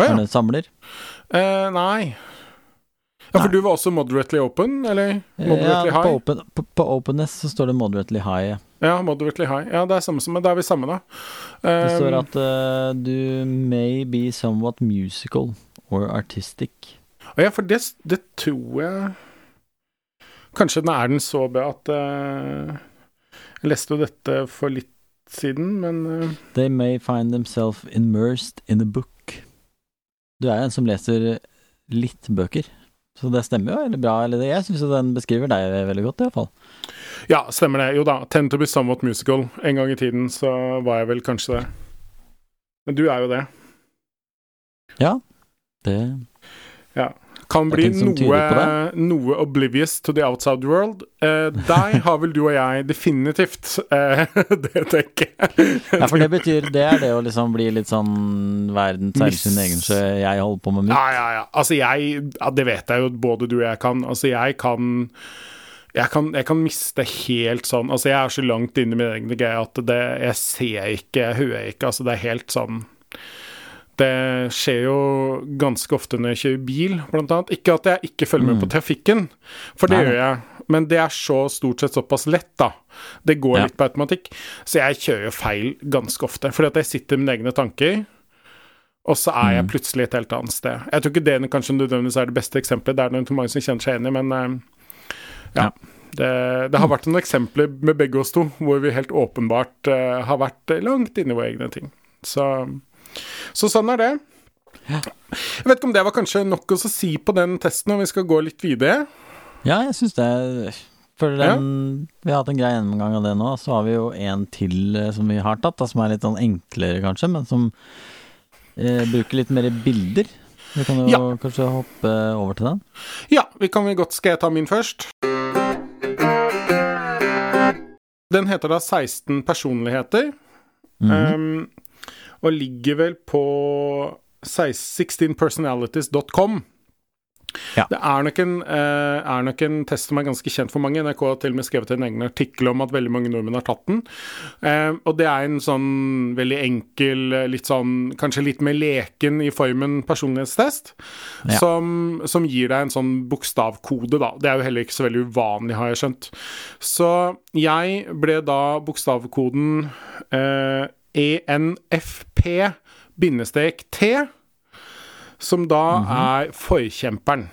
ah, ja. samler? Eh, nei. Ja, For nei. du var også moderately open, eller? Moderately ja, på, open, på, på, openness så står det moderately high. Ja, moderately high. Ja, det er samme som, da er vi samme, da. Um, det står um, at uh, du may be somewhat musical or artistic. Ja, for det, det tror jeg Kanskje den er den så bra at uh, jeg leste jo dette for litt siden, men uh... They may find themselves immersed in a book. Du er en som leser litt bøker, så det stemmer jo eller bra. Eller det. Jeg syns den beskriver deg veldig godt, iallfall. Ja, stemmer det. Jo da. Tend to be somewhat musical. En gang i tiden så var jeg vel kanskje det. Men du er jo det. Ja. Det Ja. Kan bli noe, noe oblivious to the outside world. Uh, deg (laughs) har vel du og jeg definitivt Uh, (laughs) det tenker jeg. Ja, for det betyr Det er det å liksom bli litt sånn verden seiler sin egen sjø, jeg holder på med mitt. Ja, ja, ja. Altså, jeg ja, Det vet jeg jo både du og jeg kan. Altså, jeg kan jeg kan, jeg kan miste helt sånn Altså, jeg er så langt inne i min egen greie at det, jeg ser ikke, jeg hører ikke. Altså, det er helt sånn Det skjer jo ganske ofte når jeg kjører bil, blant annet. Ikke at jeg ikke følger med på trafikken, for det Nei, gjør jeg. Men det er så stort sett såpass lett, da. Det går Ja. litt på automatikk. Så jeg kjører jo feil ganske ofte. Fordi at jeg sitter med mine egne tanker. Og så er Mm. jeg plutselig et helt annet sted. Jeg tror ikke det kanskje nødvendigvis er det beste eksempelet. Det er nok mange som kjenner seg i, men eh, ja. Ja. Det, det har vært noen eksempler med begge oss to hvor vi helt åpenbart uh, har vært langt inni våre egne ting. Så, så sånn er det. Jeg vet ikke om det var kanskje nok å si på den testen, og vi skal gå litt videre. Ja, jeg syns det Føler den, Vi har hatt en grei gjennomgang av det nå. Så har vi jo en til eh, som vi har tatt, da, som er litt sånn enklere, kanskje, men som eh, bruker litt mer bilder. Vi kan jo Ja. kanskje hoppe over til den. Ja, vi kan vel godt Skal jeg ta min først? Den heter da 16 personligheter, Mhm. um, og ligger vel på 16personalities.com. Ja. Det er nok, en, eh, er nok en test som er ganske kjent for mange. NRK har til og med skrevet en egen artikkel om at veldig mange nordmenn har tatt den. Eh, og det er en sånn veldig enkel, eh, litt sånn kanskje litt mer leken i formen personlighetstest, Ja. som, som gir deg en sånn bokstavkode, da. Det er jo heller ikke så veldig uvanlig, har jeg skjønt. Så jeg ble da bokstavkoden eh, ENFP-T som da er forkjemperen.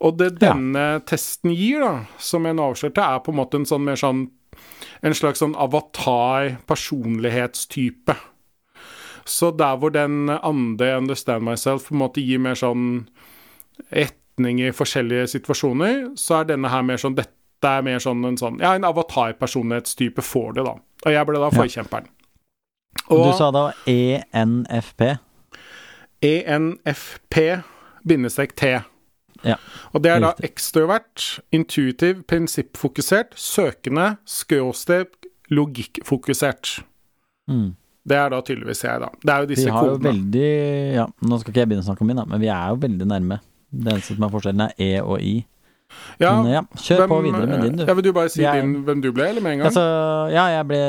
Og det Ja. denne testen gir, da, som jeg nå avslørte, er på en måte en sånn mer sånn En slags sånn avatar-personlighetstype. Så der hvor den andre, Understand Myself, på en måte gir mer sånn retning i forskjellige situasjoner, så er denne her mer sånn Dette er mer sånn en sånn Ja, en avatar-personlighetstype får det, da. Og jeg ble da forkjemperen. Du sa da E ENFP. ENFP-T. Ja. Og det er da ekstrovert, intuitiv, prinsippfokusert, søkende, skråstrek, logikkfokusert. Mm. Det er da tydeligvis jeg, da. Det er jo disse kodene. veldig Ja, nå skal ikke jeg begynne å snakke om min, da, men vi er jo veldig nærme. Det eneste som er forskjellen, er E og I. Ja, Men ja, kjør på videre med din, du. Ja, vil du bare si Jeg- din, hvem du ble, eller med en gang? Altså, ja, jeg ble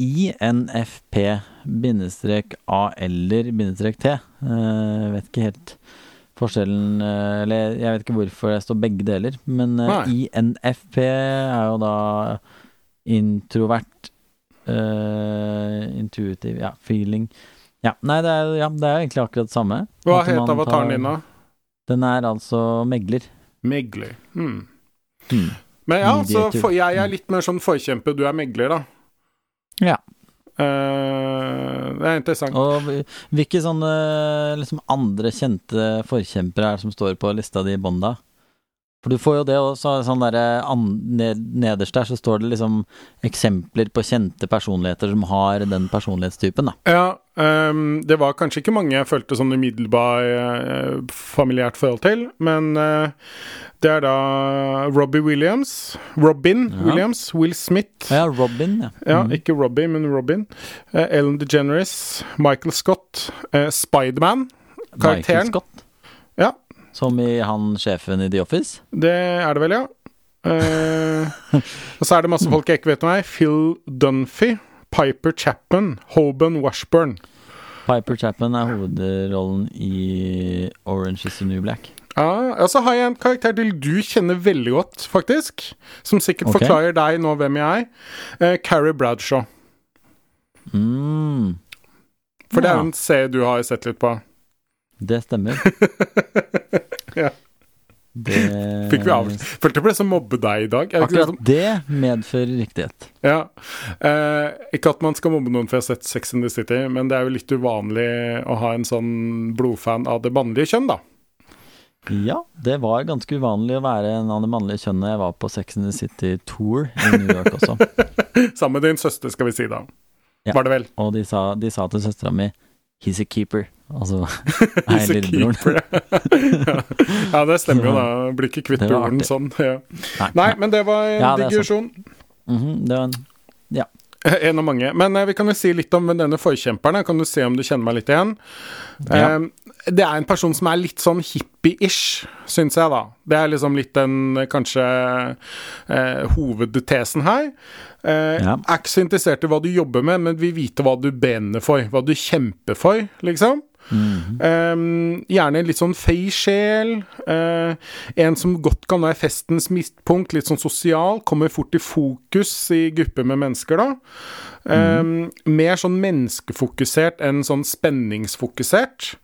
INFP bindestrek A eller T. Eh, Jeg vet ikke helt forskjellen eh, Eller jeg vet ikke hvorfor det står begge deler, men eh, Nei. INFP er jo da introvert, uh, intuitiv, ja, feeling Ja, nei, det er, ja, det er egentlig akkurat det samme. Hva het avataren din, da? Den er altså megler. Megler. Hmm. Hmm. Men ja, så for, jeg er litt mer sånn forkjemper, du er megler, da. Ja. Uh, det er interessant. Og hvilke sånne liksom andre kjente forkjempere er det som står på lista di i bånn da? For du får jo det også, sånn derre Nederst der så står det liksom eksempler på kjente personligheter som har den personlighetstypen, da. Ja, um, det var kanskje ikke mange jeg følte sånn umiddelbar uh, familiært forhold til, men uh, det er da Robbie Williams. Robin Ja. Williams. Will Smith. Ja, Robin, ja. Ja, Mm. ikke Robbie, men Robin. Uh, Ellen DeGeneres. Michael Scott. Uh, Spiderman. Michael karakteren. Scott. Ja. Som i han sjefen i The Office. Det er det vel, ja. Uh, og så er det masse folk jeg ikke vet om her. Phil Dunphy. Piper Chapman. Hoban Washburn. Piper Chapman er hovedrollen i Orange is the New Black. Ja, og så har jeg en karakter til du kjenner veldig godt, faktisk. Som sikkert okay. forklarer deg nå hvem jeg er. Uh, Carrie Bradshaw. Mm, For det er en serie du har sett litt på. Det stemmer. (laughs) Ja. Det Fikk vi avslørt Følte jeg ble så mobbe deg i dag. Det Akkurat det medfører riktighet. Ja. Eh, ikke at man skal mobbe noen for jeg har sett Sex in the City, men det er jo litt uvanlig å ha en sånn blodfan av det mannlige kjønn, da. Ja, det var ganske uvanlig å være en av det mannlige kjønnet. Jeg var på Sex in the City Tour i New York også. (laughs) Sammen med din søster, skal vi si da. Ja. Var det vel? Og de sa, de sa til søstera mi He's a keeper. Altså (laughs) er lillebroren. keeper. ja, det stemmer jo, da. Blir ikke kvitt broren sånn. Ja. Nei, Nei, men det var en Ja, digresjon. Mhm, det var en (laughs) En av mange. Men eh, vi kan jo si litt om denne forkjemperen. Kan du se om du kjenner meg litt igjen? Ja. Eh, det er en person som er litt sånn hippie-ish, syns jeg, da. Det er liksom litt den eh, kanskje eh, hovedtesen her. Eh, Ja. Er ikke så interessert i hva du jobber med, men vil vite hva du brenner for. Hva du kjemper for, liksom. Mhm. Um, gjerne en litt sånn fei sjel. Uh, en som godt kan være festens midtpunkt, litt sånn sosial. Kommer fort i fokus i grupper med mennesker, da. Um, Mer sånn menneskefokusert enn sånn spenningsfokusert.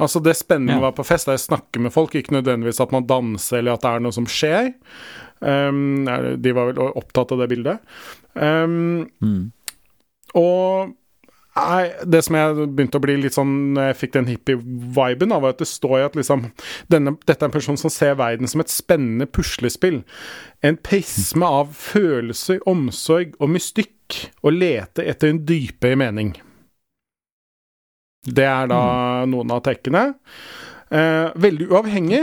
Altså Det spennende Ja. å være på fest er å snakke med folk, ikke nødvendigvis at man danser eller at det er noe som skjer. Um, de var vel opptatt av det bildet. Um, Mm. og Nei, det som jeg begynte å bli litt sånn jeg fikk den hippie-viben, av at det står i at liksom denne, Dette er en person som ser verden som et spennende puslespill. En prisme av følelser, omsorg og mystikk, og lete etter en dypere mening. Det er da noen av trekkene. Eh, veldig uavhengig.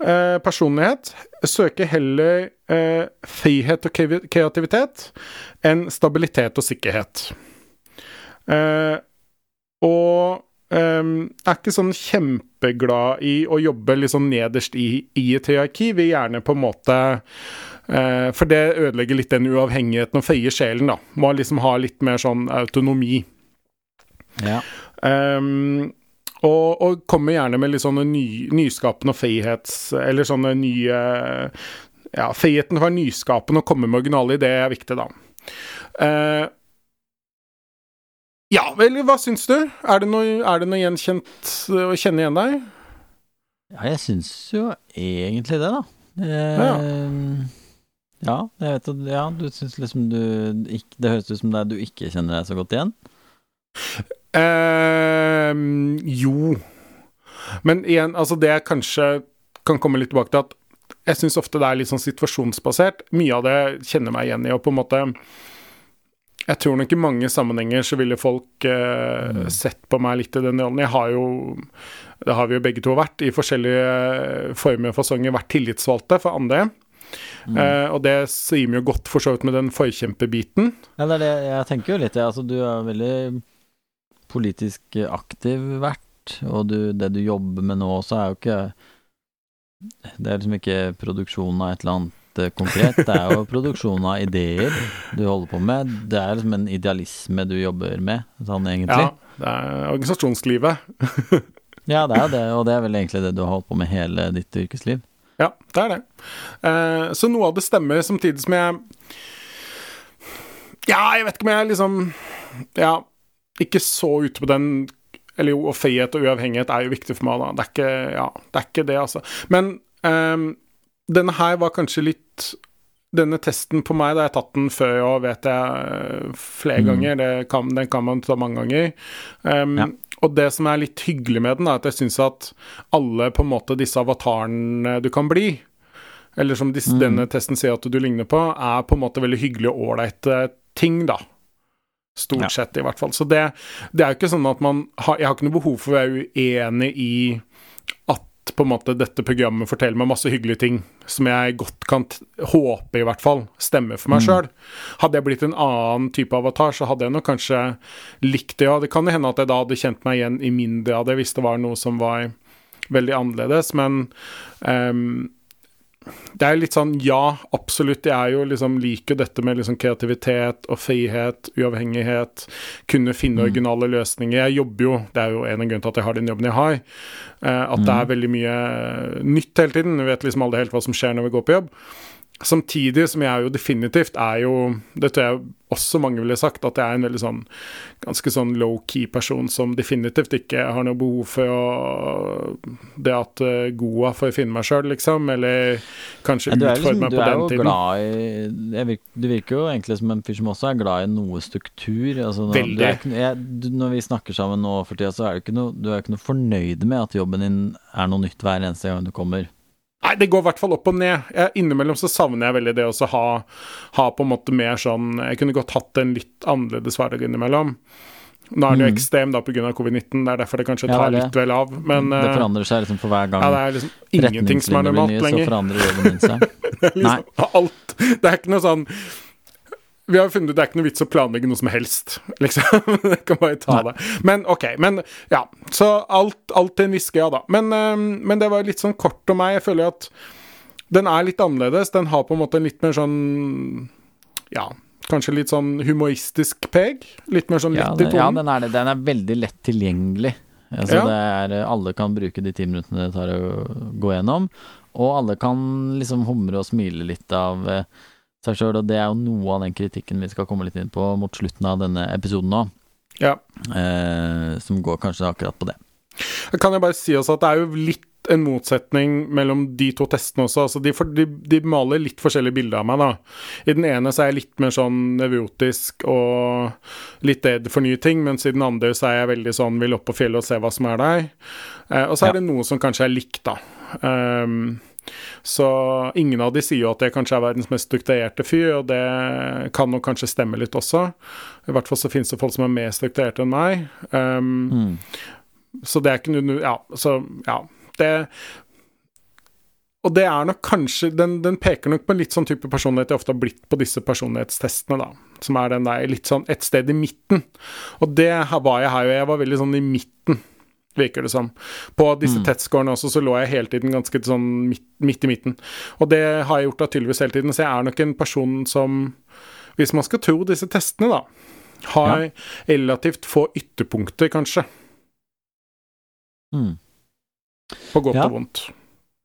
Eh, personlighet. Søker heller eh, frihet og kreativitet enn stabilitet og sikkerhet. Eh, og ehm, er ikke sånn kjempeglad i å jobbe sånn nederst i, i et hierarki. Vil gjerne på en måte eh, For det ødelegger litt den uavhengigheten og frie sjelen, da. Må liksom ha litt mer sånn autonomi. Ja. Um, og, og kommer gjerne med litt sånne ny, nyskapende og frihets... Eller sånne nye Ja, feigheten for nyskapende og komme med originale ideer er viktig, da. Eh, ja, vel, hva syns du? Er det noe, er det noe gjenkjent å kjenne igjen deg? ja, jeg syns jo egentlig det, da. Ja. Eh, ja, jeg vet at Ja, du syns liksom du ikke, Det høres ut som det er du ikke kjenner deg så godt igjen. Eh, jo. Men igjen, altså det jeg kanskje kan komme litt tilbake til at jeg syns ofte det er litt sånn situasjonsbasert. Mye av det kjenner meg igjen i, og på en måte Jeg tror nok i mange sammenhenger så ville folk eh, sett på meg litt i den rollen. Jeg har jo Det har vi jo begge to vært, i forskjellige former og fasonger, vært tillitsvalgte for andre. Eh, og det rimer jo godt for så vidt med den forkjemperbiten. Ja, det er det jeg tenker jo litt, ja. Altså, du er veldig politisk aktiv vært, og du, det du jobber med nå også, er jo ikke Det er liksom ikke produksjonen av et eller annet eh, konkret, det er jo produksjon av ideer du holder på med. Det er liksom en idealisme du jobber med, sånn egentlig. Ja, det er organisasjonslivet. (laughs) Ja, det er det, og det er vel egentlig det du har holdt på med hele ditt yrkesliv. Ja, det er det. Eh, så noe av det stemmer, samtidig som jeg Ja, jeg vet ikke om jeg liksom Ja, ikke så ute på den Eller jo, og frihet og uavhengighet er jo viktig for meg, da. Det er ikke, ja, det, er ikke det, altså. Men ehm, denne her var kanskje litt denne testen på meg, da jeg har tatt den før og vet jeg flere Mm. ganger, det kan, den kan man ta mange ganger. Um, Ja. Og det som er litt hyggelig med den, er at jeg syns at alle på en måte disse avatarene du kan bli, eller som disse, Mm. denne testen sier at du ligner på, er på en måte veldig hyggelige og ålreite ting, da. Stort Ja. sett, i hvert fall. Så det, det er jo ikke sånn at man har Jeg har ikke noe behov for å være uenig i at på en måte dette programmet forteller meg masse hyggelige ting som jeg godt kan håpe, i hvert fall, stemmer for meg Mm. sjøl. Hadde jeg blitt en annen type avatar, så hadde jeg nok kanskje likt det. Ja, det kan hende at jeg da hadde kjent meg igjen i mindre av det, hvis det var noe som var veldig annerledes, men ehm, det er litt sånn Ja, absolutt. Jeg er jo liksom liker dette med liksom kreativitet og frihet, uavhengighet. Kunne finne originale løsninger. Jeg jobber jo, det er jo en av grunnene til at jeg har den jobben jeg har. eh, at det er veldig mye nytt hele tiden. Vi vet liksom aldri helt hva som skjer når vi går på jobb. Samtidig som jeg jo definitivt er jo Det tror jeg også mange ville sagt, at jeg er en veldig sånn ganske sånn low-key person som definitivt ikke har noe behov for å det at uh, Goa får finne meg sjøl, liksom. Eller kanskje Ja, du er, utfordre liksom, meg du er jo tiden. glad i Du virker jo egentlig som en fyr som også er glad i noe struktur. Altså, når, Veldig. Ikke- jeg, du, når vi snakker sammen nå for tida, så er du ikke noe, du er ikke noe fornøyd med at jobben din er noe nytt hver eneste gang du kommer. Nei, det går i hvert fall opp og ned. Jeg, innimellom så savner jeg veldig det å ha, ha på en måte mer sånn Jeg kunne godt hatt en litt annerledes hverdag innimellom. Nå er den jo Mm. ekstrem da pga. covid-19, det er derfor det kanskje Ja, tar det er litt vel av. Men det eh, forandrer seg liksom for hver gang ja, det er liksom ingenting som er normalt lenger. så forandrer jobben din seg. (laughs) Det er liksom alt Det er ikke noe sånn Vi har funnet ut det er ikke noe vits å planlegge noe som helst, liksom. (laughs) Jeg kan bare ta det. Men OK. Men ja. Så alt, alt til en viss grad, da. Men, eh, men det var litt sånn kort om meg. Jeg føler at den er litt annerledes. Den har på en måte en litt mer sånn Ja, kanskje litt sånn humoristisk preg. Litt mer sånn Ja, lett i tonen? ja den, er det. den er veldig lett tilgjengelig. Altså, Ja. det er, alle kan bruke de ti minuttene det tar å gå gjennom, og alle kan liksom humre og smile litt av eh, seg sjøl, og det er jo noe av den kritikken vi skal komme litt inn på mot slutten av denne episoden nå, Ja. eh, som går kanskje akkurat på det. Kan jeg bare si også at det er jo litt en motsetning mellom de to testene også. Altså de, for, de, de maler litt forskjellige bilder av meg, da. I den ene så er jeg litt mer sånn nevrotisk og litt redd for nye ting, mens i den andre så er jeg veldig sånn vil opp på fjellet og se hva som er der. Eh, og så er Ja. det noe som kanskje er likt, da. Ehm, så ingen av de sier jo at jeg kanskje er verdens mest strukturerte fyr, og det kan nok kanskje stemme litt også. I hvert fall så finnes det folk som er mer strukturerte enn meg. Um, Mm. så det er ikke noe Ja, så ja. Det Og det er nok kanskje den, den peker nok på en litt sånn type personlighet jeg ofte har blitt på disse personlighetstestene, da. Som er den der litt sånn et sted i midten. Og det var jeg her, og jeg var veldig sånn i midten, virker det som. På disse Mm. testscorene også, så lå jeg hele tiden ganske sånn midt, midt i midten. Og det har jeg gjort da tydeligvis hele tiden, så jeg er nok en person som, hvis man skal tro disse testene, da, har relativt få ytterpunkter, kanskje. Mm. På godt Ja. og vondt.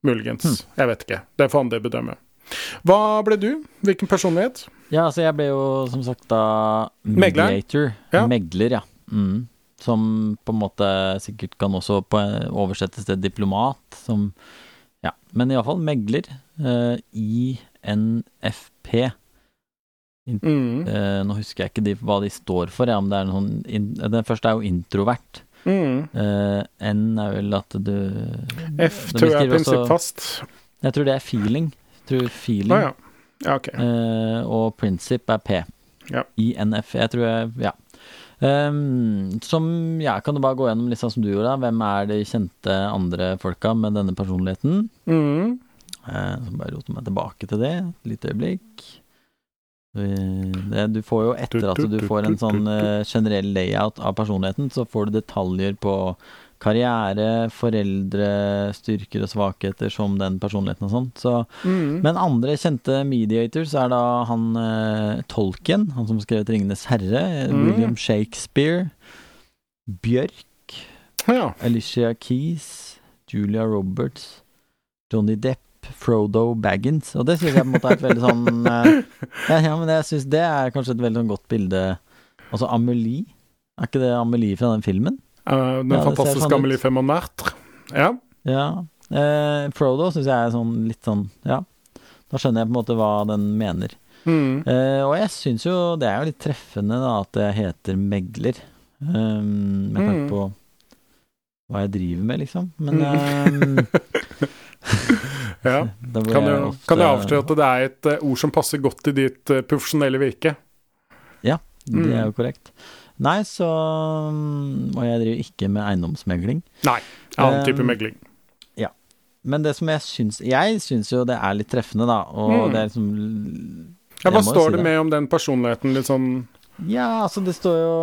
Muligens. Mm. Jeg vet ikke. Det får andre bedømme. Hva ble du? Hvilken personlighet? Ja, altså jeg ble jo som sagt da Megler. Ja. Megler, ja. Mm. Som på en måte sikkert kan også på, oversettes til diplomat, som Ja, men iallfall megler. Uh, INFP. Mm. Eh, nå husker jeg ikke de, hva de står for, ja, det er en sånn in, Den første er jo introvert. Mm. Eh, N er vel at du F tror jeg er prinsippfast. Jeg tror det er feeling. Jeg tror feeling ja. Ja, okay. Eh, og prinsipp er P. Ja. INF. Jeg tror jeg Ja. Ehm, som Ja, kan du bare gå gjennom sånn som du gjorde? Hvem er de kjente andre folka med denne personligheten? Mm. Uh, så bare rote meg tilbake til det. Et lite øyeblikk. Det, du får jo etter at du får en sånn eh, generell layout av personligheten, så får du detaljer på karriere, foreldre, styrker og svakheter som den personligheten og sånt. Så Mm. men andre kjente mediators er da han eh, Tolkien, han som skrev 'Ringenes herre', Mm. William Shakespeare, Bjørk, Ja. Alicia Keys, Julia Roberts, Johnny Depp, Frodo Baggins. Og det syns jeg på en måte er et veldig sånn eh, ja, ja, men jeg syns det er kanskje et veldig sånn godt bilde Altså Amelie, er ikke det Amelie fra den filmen? Eh, den Ja, fantastiske sånn. Amelie Femonert. Ja. Ja. Eh, Frodo syns jeg er sånn litt sånn Ja. Da skjønner jeg på en måte hva den mener. Mm. Eh, og jeg syns jo det er jo litt treffende da at jeg heter megler. Um, med tanke Mm. på hva jeg driver med, liksom. Men ehm, (laughs) ja. (laughs) Kan jeg du, ofte- kan du avsløre at det er et ord som passer godt i ditt profesjonelle virke? Ja, Det er Mm. jo korrekt. Nei, så mm, Og jeg driver ikke med eiendomsmegling. Nei. Annen type megling. Ja. Men det som jeg syns Jeg syns jo det er litt treffende, da. Og Mm. det er liksom Ja, hva står si det det. med om den personligheten? Litt sånn Ja, altså det står jo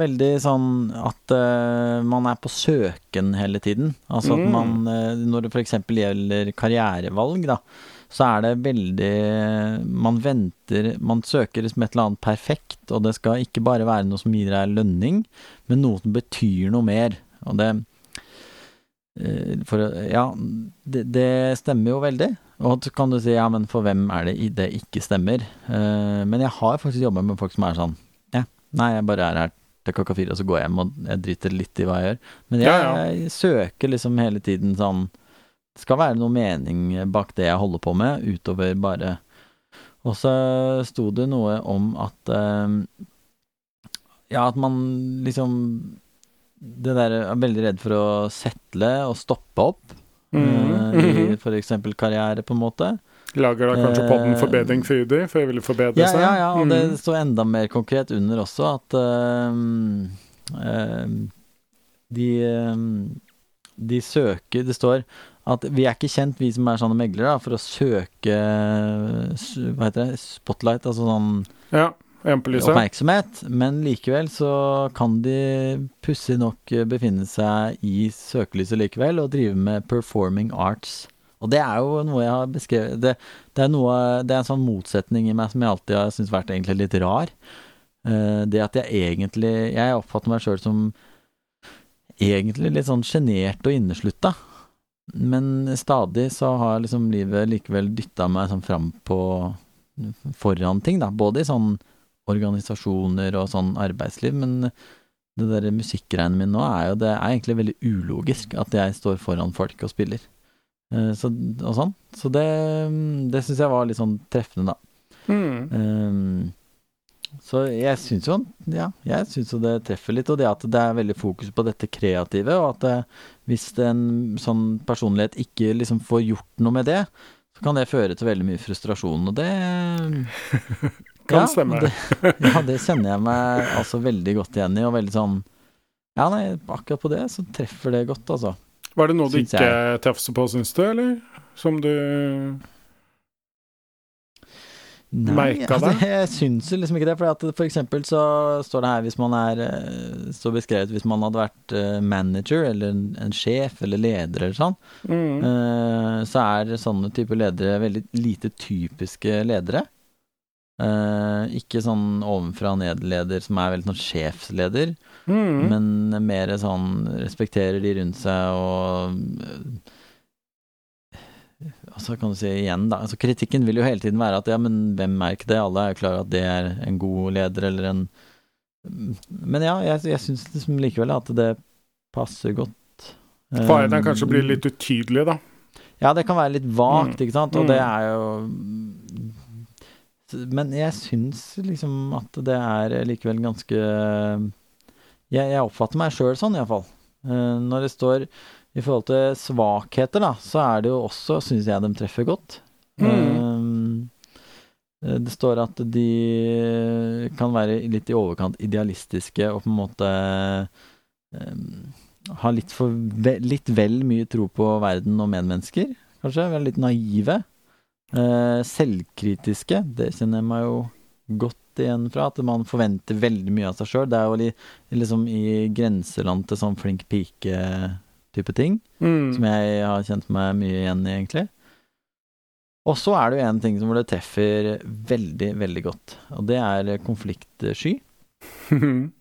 veldig sånn at uh, man er på søken hele tiden. Altså at Mm. man, uh, når det f.eks. gjelder karrierevalg, da, så er det veldig Man venter Man søker liksom et eller annet perfekt, og det skal ikke bare være noe som gir deg lønning, men noe som betyr noe mer. Og det eh, for, Ja, det, det stemmer jo veldig. Og så kan du si ja, men for hvem er det det ikke stemmer? Eh, men jeg har faktisk jobba med folk som er sånn ja, nei, jeg bare er her til klokka fire, og så går jeg hjem, og jeg driter litt i hva jeg gjør. Men jeg, Ja, ja. jeg søker liksom hele tiden sånn Det skal være noe mening bak det jeg holder på med, utover bare Og så sto det noe om at eh, Ja, at man liksom Det der er veldig redd for å settle og stoppe opp. Mm. I mhm. f.eks. karriere, på en måte. Lager da kanskje podden Eh, forbedring for for jeg ville forbedre Ja, seg? ja, ja, og det Mhm. står enda mer konkret under også at uh, uh, de, eh, de søker Det står at vi er ikke kjent, vi som er sånne meglere, da, for å søke Hva heter det? Spotlight, altså sånn Ja. Oppmerksomhet, men likevel så kan de pussig nok befinne seg i søkelyset likevel og drive med performing arts. Og det er jo noe jeg har beskrevet Det, det, er, noe, det er en sånn motsetning i meg som jeg alltid har syntes vært egentlig litt rar. Eh, det at jeg egentlig Jeg oppfatter meg sjøl som egentlig litt sånn sjenert og inneslutta. Men stadig så har liksom livet likevel dytta meg sånn fram på foran ting, da. Både i sånn organisasjoner og sånn arbeidsliv, men det der musikkgreiene mine nå er jo Det er egentlig veldig ulogisk at jeg står foran folk og spiller. Eh, Så, og sånn. Så det, det syns jeg var litt sånn treffende, da. Mm. Ehm, så jeg syns jo Ja, jeg syns jo det treffer litt, og det at det er veldig fokus på dette kreative, og at det, hvis en sånn personlighet ikke liksom får gjort noe med det, så kan det føre til veldig mye frustrasjon, og det (laughs) Kan ja, stemme. Det, ja, det kjenner jeg meg altså veldig godt igjen i, og veldig sånn Ja, nei, akkurat på det så treffer det godt, altså. Var det noe du ikke traff så på, syns du, eller? Som du Nei, altså, jeg syns jo liksom ikke det. For, at for eksempel så står det her hvis man er Så beskrevet hvis man hadde vært eh, manager eller en, en sjef eller leder eller sånn, mm. eh, så er sånne typer ledere veldig lite typiske ledere. Eh, ikke sånn ovenfra og ned-leder som er veldig sånn sjefsleder, Mm. men mer sånn respekterer de rundt seg og eh, Altså kan du si igjen, da. Altså kritikken vil jo hele tiden være at ja, men hvem er ikke det? Alle er jo klar at det er en god leder eller en Men ja, jeg, jeg syns liksom likevel at det passer godt. Faren er Um, kanskje bli litt utydelig, da. Ja, det kan være litt vagt, Mm. ikke sant, og Mm. det er jo Men jeg syns liksom at det er likevel ganske Jeg, jeg oppfatter meg sjøl sånn, iallfall. Uh, når det står i forhold til svakheter, da, så er det jo også, syns jeg, de treffer godt. Mm. Eh, det står at de kan være litt i overkant idealistiske og på en måte um, ha litt, for, litt vel mye tro på verden og medmennesker, kanskje. Være litt naive. Uh, selvkritiske, det kjenner jeg meg jo godt igjen fra. At man forventer veldig mye av seg sjøl. Det er jo li, liksom i grenseland til sånn flink pike-type ting Mm. som jeg har kjent meg mye igjen i, egentlig. Og så er det jo en ting som det treffer veldig, veldig godt, og det er konfliktsky. (laughs)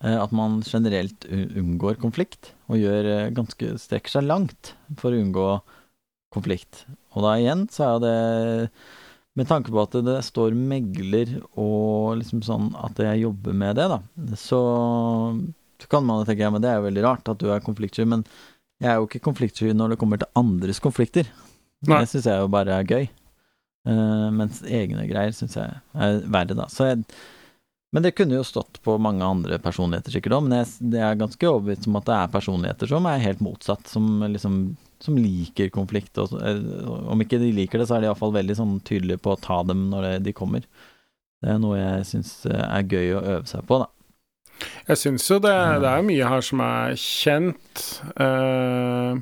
Eh, At man generelt unngår konflikt, og gjør eh, ganske strekker seg langt for å unngå konflikt. Og da igjen så er det med tanke på at det står megler og liksom sånn at jeg jobber med det, da, så, så kan man tenke ja, men det er jo veldig rart at du er konfliktsky, men jeg er jo ikke konfliktsky når det kommer til andres konflikter. Nei. Det syns jeg jo bare er gøy. Uh, mens egne greier syns jeg er verre, da. Så jeg, men det kunne jo stått på mange andre personligheter sikkert òg, men jeg, det er ganske overbevist om at det er personligheter som er helt motsatt, som liksom som liker konflikt. Og, eh, om ikke de liker det, så er de iallfall veldig sånn tydelige på å ta dem når de kommer. Det er noe jeg syns er gøy å øve seg på, da. Jeg syns jo det, det er mye her som er kjent. Uh,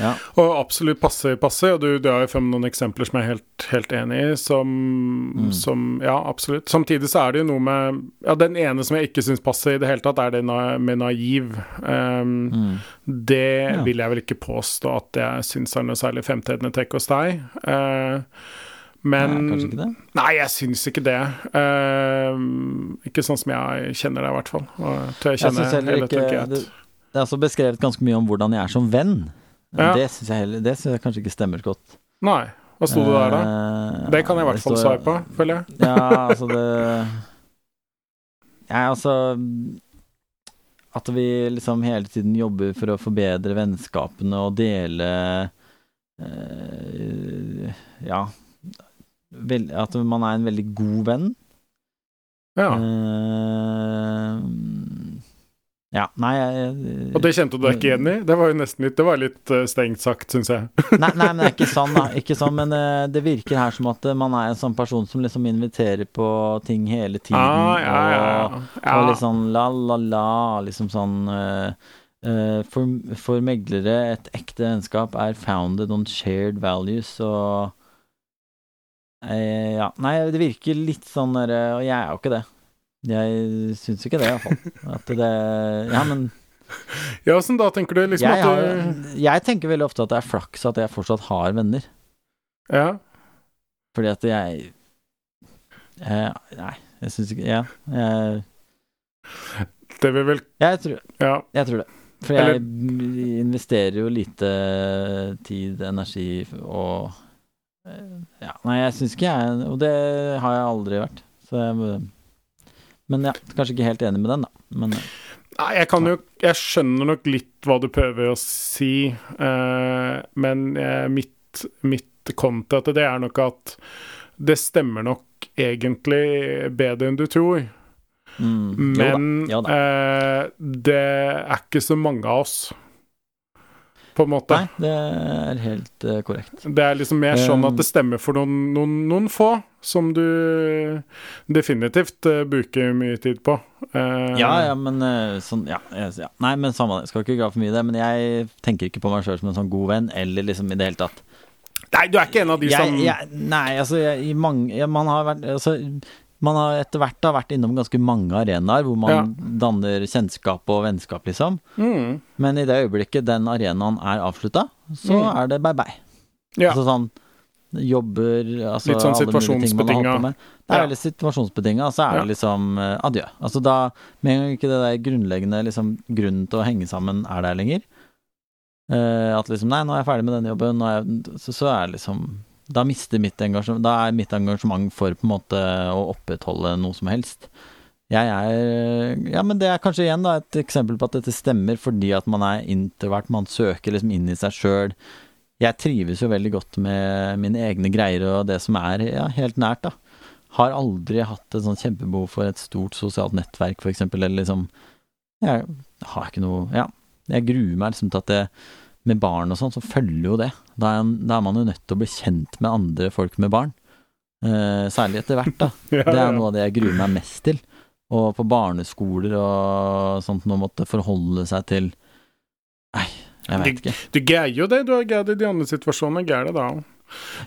Ja. og absolutt passer, passe. Og du, du har jo frem noen eksempler som jeg er helt, helt enig i, som, Mm. som Ja, absolutt. Samtidig så er det jo noe med Ja, den ene som jeg ikke syns passer i det hele tatt, er det na, med naiv. Um, Mm. Det Ja. vil jeg vel ikke påstå at jeg syns er noe særlig fremtredende trekk hos deg. Eh, men Nei, kanskje ikke det? Nei, jeg syns ikke det. Uh, ikke sånn som jeg kjenner deg, i hvert fall. Og jeg tror jeg Jeg synes heller hele ikke det, det er altså beskrevet ganske mye om hvordan jeg er som venn. Ja. Det syns jeg, heller- det synes jeg kanskje ikke stemmer godt. Nei. Hva sto det der, da? Eh, Det kan jeg i hvert fall svare på, føler jeg. Ja, altså det Nei, altså At vi liksom hele tiden jobber for å forbedre vennskapene og dele eh, Ja. At man er en veldig god venn. Ja. Uh, Ja, nei jeg, Og det kjente du deg ikke igjen i? Det var jo nesten litt Det var litt stengt strengt sagt, syns jeg. nei, nei, men det er ikke sånn, da. (laughs) Ikke sånn, men uh, det virker her som at uh, man er en sånn person som liksom inviterer på ting hele tiden. Ah, ja, ja, ja. Og, og litt sånn la-la-la, liksom sånn for, for, meglere, et ekte vennskap er founded on shared values, og Ja, nei, det virker litt sånn derre Og jeg er jo ikke det. Jeg syns ikke det, iallfall. At det Ja, men (laughs) Ja, åssen da, tenker du? Liksom jeg, at du Jeg tenker veldig ofte at det er flaks at jeg fortsatt har venner. Ja. Fordi at jeg, jeg Nei, jeg syns ikke Ja. Jeg, det vil vel Jeg tror, ja. jeg tror det. For jeg Eller, investerer jo lite tid, energi og Ja, nei, jeg syns ikke jeg Og det har jeg aldri vært. Så jeg men ja, kanskje ikke helt enig med den, da. Men, eh, Nei, jeg kan jo Jeg skjønner nok litt hva du prøver å si, uh, men uh, mitt, mitt kontra til det er nok at det stemmer nok egentlig bedre enn du tror. Mm, men jo da, jo da. Uh, det er ikke så mange av oss på en måte. Nei, det er helt uh, korrekt. Det er liksom mer sånn at det stemmer for noen, noen, noen få, som du definitivt uh, bruker mye tid på. Uh, ja, ja, men sånn ja, ja, Nei, men samme det. Skal ikke grave for mye i det. Men jeg tenker ikke på meg sjøl som en sånn god venn, eller liksom i det hele tatt. Nei, du er ikke en av de jeg, som jeg, Nei, altså, jeg, i mange Man har vært altså, man har etter hvert har vært innom ganske mange arenaer hvor man ja. danner kjennskap og vennskap, liksom. Mm. Men i det øyeblikket den arenaen er avslutta, så mm. er det bye bye. Ja. Altså sånn jobber altså, Litt sånn situasjonsbetinga. Det er veldig situasjonsbetinga, så er det liksom uh, adjø. Altså da, med en gang ikke det der grunnleggende liksom, grunnen til å henge sammen er der lenger, uh, at liksom Nei, nå er jeg ferdig med denne jobben, jeg, så, så er det liksom da mister mitt engasjement Da er mitt engasjement for på en måte å opprettholde noe som helst. Jeg er Ja, men det er kanskje igjen da et eksempel på at dette stemmer fordi at man er introvert, man søker liksom inn i seg sjøl. Jeg trives jo veldig godt med mine egne greier og det som er ja, helt nært, da. Har aldri hatt et sånn kjempebehov for et stort sosialt nettverk, for eksempel, eller liksom Jeg har ikke noe Ja, jeg gruer meg liksom til at det med barn og sånn, så følger jo det. Da er, da er, man jo nødt til å bli kjent med andre folk med barn. Eh, særlig etter hvert, da. (laughs) ja, det er noe av det jeg gruer meg mest til. Og på barneskoler og sånt, nå måtte forholde seg til Nei, jeg vet ikke. Du, du greier jo det. Du har greid det i de andre situasjonene. Greier det da òg.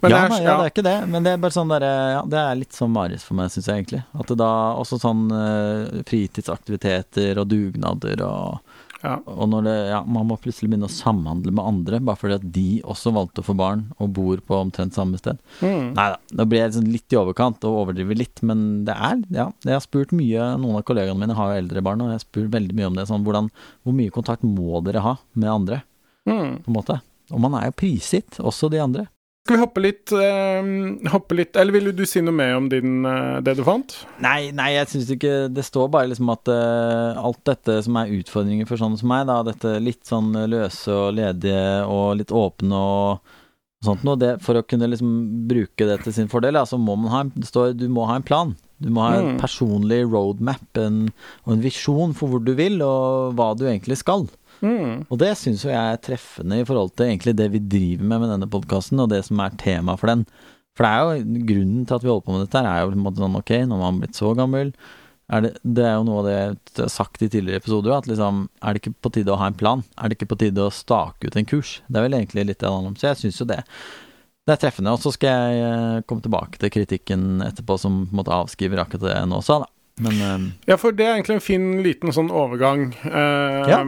Ja, det er, ja, det er ikke det, men det er bare sånn der, ja, det er litt sånn mareritt for meg, syns jeg egentlig. At det da også sånn uh, fritidsaktiviteter og dugnader og ja. Og når det, ja, man må plutselig begynne å samhandle med andre, bare fordi at de også valgte å få barn og bor på omtrent samme sted. Mm. Nei da, nå blir jeg liksom litt i overkant og overdriver litt, men det er Ja, jeg har spurt mye, noen av kollegaene mine har jo eldre barn, og jeg har spurt veldig mye om det. Sånn hvordan Hvor mye kontakt må dere ha med andre, mm. på en måte? Og man er jo prisgitt, også de andre. Skal vi hoppe litt, eh, hoppe litt Eller ville du si noe mer om din, eh, det du fant? Nei, nei jeg syns ikke Det står bare liksom at eh, alt dette som er utfordringer for sånne som meg, da, dette litt sånn løse og ledige og litt åpne og sånt noe, det, for å kunne liksom bruke det til sin fordel, ja, så må man ha det står du må ha en plan. Du må ha en mm. personlig roadmap en, og en visjon for hvor du vil, og hva du egentlig skal. Mm. Og det syns jo jeg er treffende i forhold til egentlig det vi driver med med denne podkasten, og det som er tema for den. For det er jo grunnen til at vi holder på med dette, her er jo på en måte sånn ok, når man har blitt så gammel er det, det, er jo noe av det jeg har sagt i tidligere episoder, at liksom Er det ikke på tide å ha en plan? Er det ikke på tide å stake ut en kurs? Det er vel egentlig litt det det handler om. Så jeg syns jo det. Det er treffende. Og så skal jeg eh, komme tilbake til kritikken etterpå, som på en måte avskriver akkurat det nå sa, da. Men uh, Ja, for det er egentlig en fin liten sånn overgang uh, ja.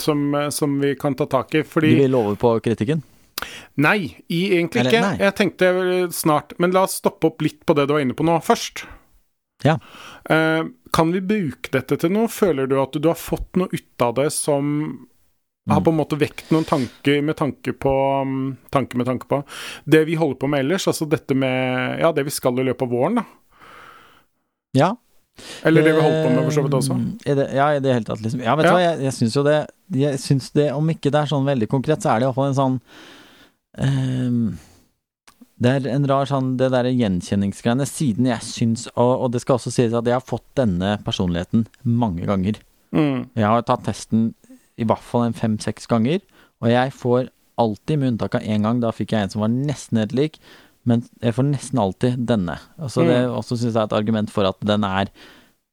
som, som, vi kan ta tak i, fordi Du vil over på kritikken? Nei, i, egentlig Eller, ikke. nei. Jeg tenkte snart Men la oss stoppe opp litt på det du var inne på nå, først. Ja. Uh, kan vi bruke dette til noe? Føler du at du har fått noe ut av det som mm. har på en måte vekt noen tanker med tanke på um, Tanke med tanke på det vi holder på med ellers, altså dette med Ja, det vi skal i løpet av våren, da. Ja. Eller det vi holdt på med for så vidt også. Eh, det, ja, i det hele tatt, liksom. Ja, vet du Ja. hva, jeg, jeg syns jo det Jeg syns det, om ikke det er sånn veldig konkret, så er det iallfall en sånn um, Det er en rar sånn Det derre gjenkjenningsgreiene, siden jeg syns og, og det skal også sies at jeg har fått denne personligheten mange ganger. Mm. Jeg har tatt testen i hvert fall en fem-seks ganger, og jeg får alltid, med unntak av én gang, da fikk jeg en som var nesten helt lik, men jeg får nesten alltid denne. Altså Det er også syns jeg er et argument for at den er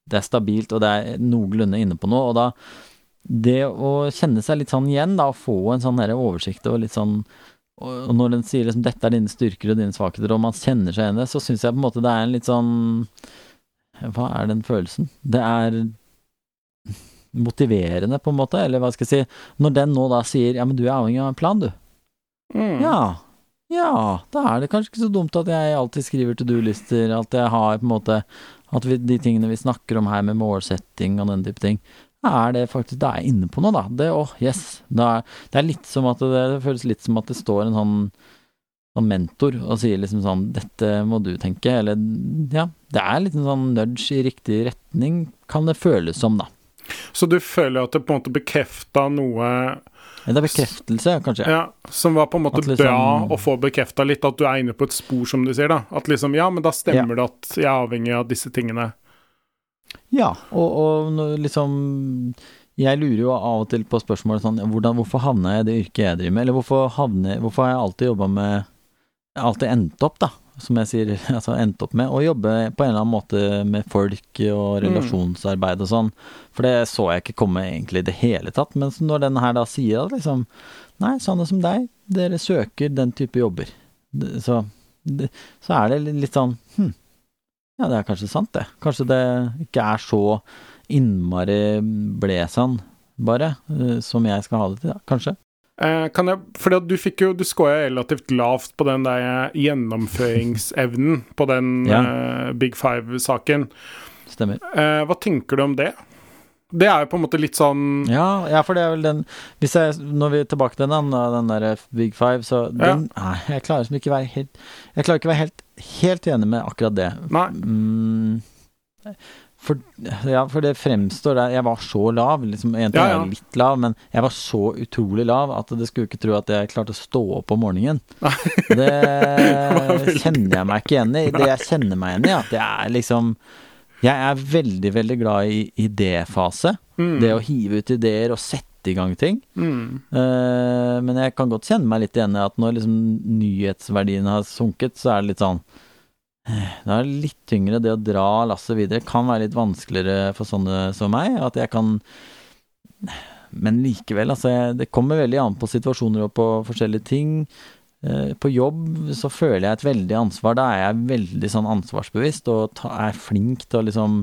Det er stabilt, og det er noenlunde inne på noe. Og da Det å kjenne seg litt sånn igjen, da, å få en sånn oversikt og litt sånn og og når den sier liksom 'dette er dine styrker og dine svakheter', og man kjenner seg igjen i det, så syns jeg på en måte det er en litt sånn Hva er den følelsen? Det er motiverende, på en måte, eller hva skal jeg si. Når den nå da sier 'ja, men du er avhengig av en plan, du'. Mm. Ja. Ja, da er det kanskje ikke så dumt at jeg alltid skriver to do-lister, at jeg har på en måte At vi, de tingene vi snakker om her med målsetting og den type ting, er det faktisk Da er jeg inne på noe, da. Det, oh, yes. Det er, det er litt som at det, det føles litt som at det står en sånn sånn mentor og sier liksom sånn 'Dette må du tenke', eller Ja. Det er litt en sånn nudge i riktig retning, kan det føles som, da. Så du føler at det på en måte bekrefta noe Det er bekreftelse, kanskje. ja, som var på en måte liksom- bra å få bekrefta litt, at du er inne på et spor, som du sier, da. At liksom, ja, men da stemmer det at jeg er avhengig av disse tingene. Ja, og, og liksom Jeg lurer jo av og til på spørsmålet sånn hvordan, Hvorfor havna jeg i det yrket jeg driver med? Eller hvorfor, havner, hvorfor har jeg alltid jobba med alltid endt opp, da, som jeg sier, (laughs) altså endt opp med å jobbe på en eller annen måte med folk og relasjonsarbeid og sånn. For det så jeg ikke komme egentlig i det hele tatt. Men når den her da sier at liksom Nei, sånne som deg, dere søker den type jobber. Så, så er det litt sånn Hm, ja, det er kanskje sant, det. Kanskje det ikke er så innmari blesan, bare, eh, som jeg skal ha det til, da. Kanskje. Eh, kan jeg, fordi du fikk jo Du scora relativt lavt på den der gjennomføringsevnen på den Ja. eh, Big Five-saken. Stemmer. Eh, hva tenker du om det? Det er jo på en måte litt sånn Ja, ja, for det er vel den Hvis jeg, Når vi er tilbake til den, den der Big Five, så den Nei, jeg klarer liksom ikke være helt Jeg klarer ikke være helt, helt enig med akkurat det. Nei. Mm, for, ja, for det fremstår der Jeg var så lav. Liksom, en ting Ja, ja. litt lav, men jeg var så utrolig lav at det skulle ikke tro at jeg klarte å stå opp om morgenen. Det (laughs) kjenner jeg meg ikke igjen i. Det jeg kjenner meg igjen i, at jeg er liksom Jeg er veldig, veldig glad i idéfase. mm, Det å hive ut ideer og sette i gang ting. mm, Uh, men jeg kan godt kjenne meg litt igjen i at når liksom nyhetsverdien har sunket, så er det litt sånn Det er litt tyngre det å dra lasset videre. Kan være litt vanskeligere for sånne som meg. At jeg kan Men likevel, altså. Det kommer veldig an på situasjoner og på forskjellige ting. Eh, På jobb så føler jeg et veldig ansvar. Da er jeg veldig sånn ansvarsbevisst og er flink til å liksom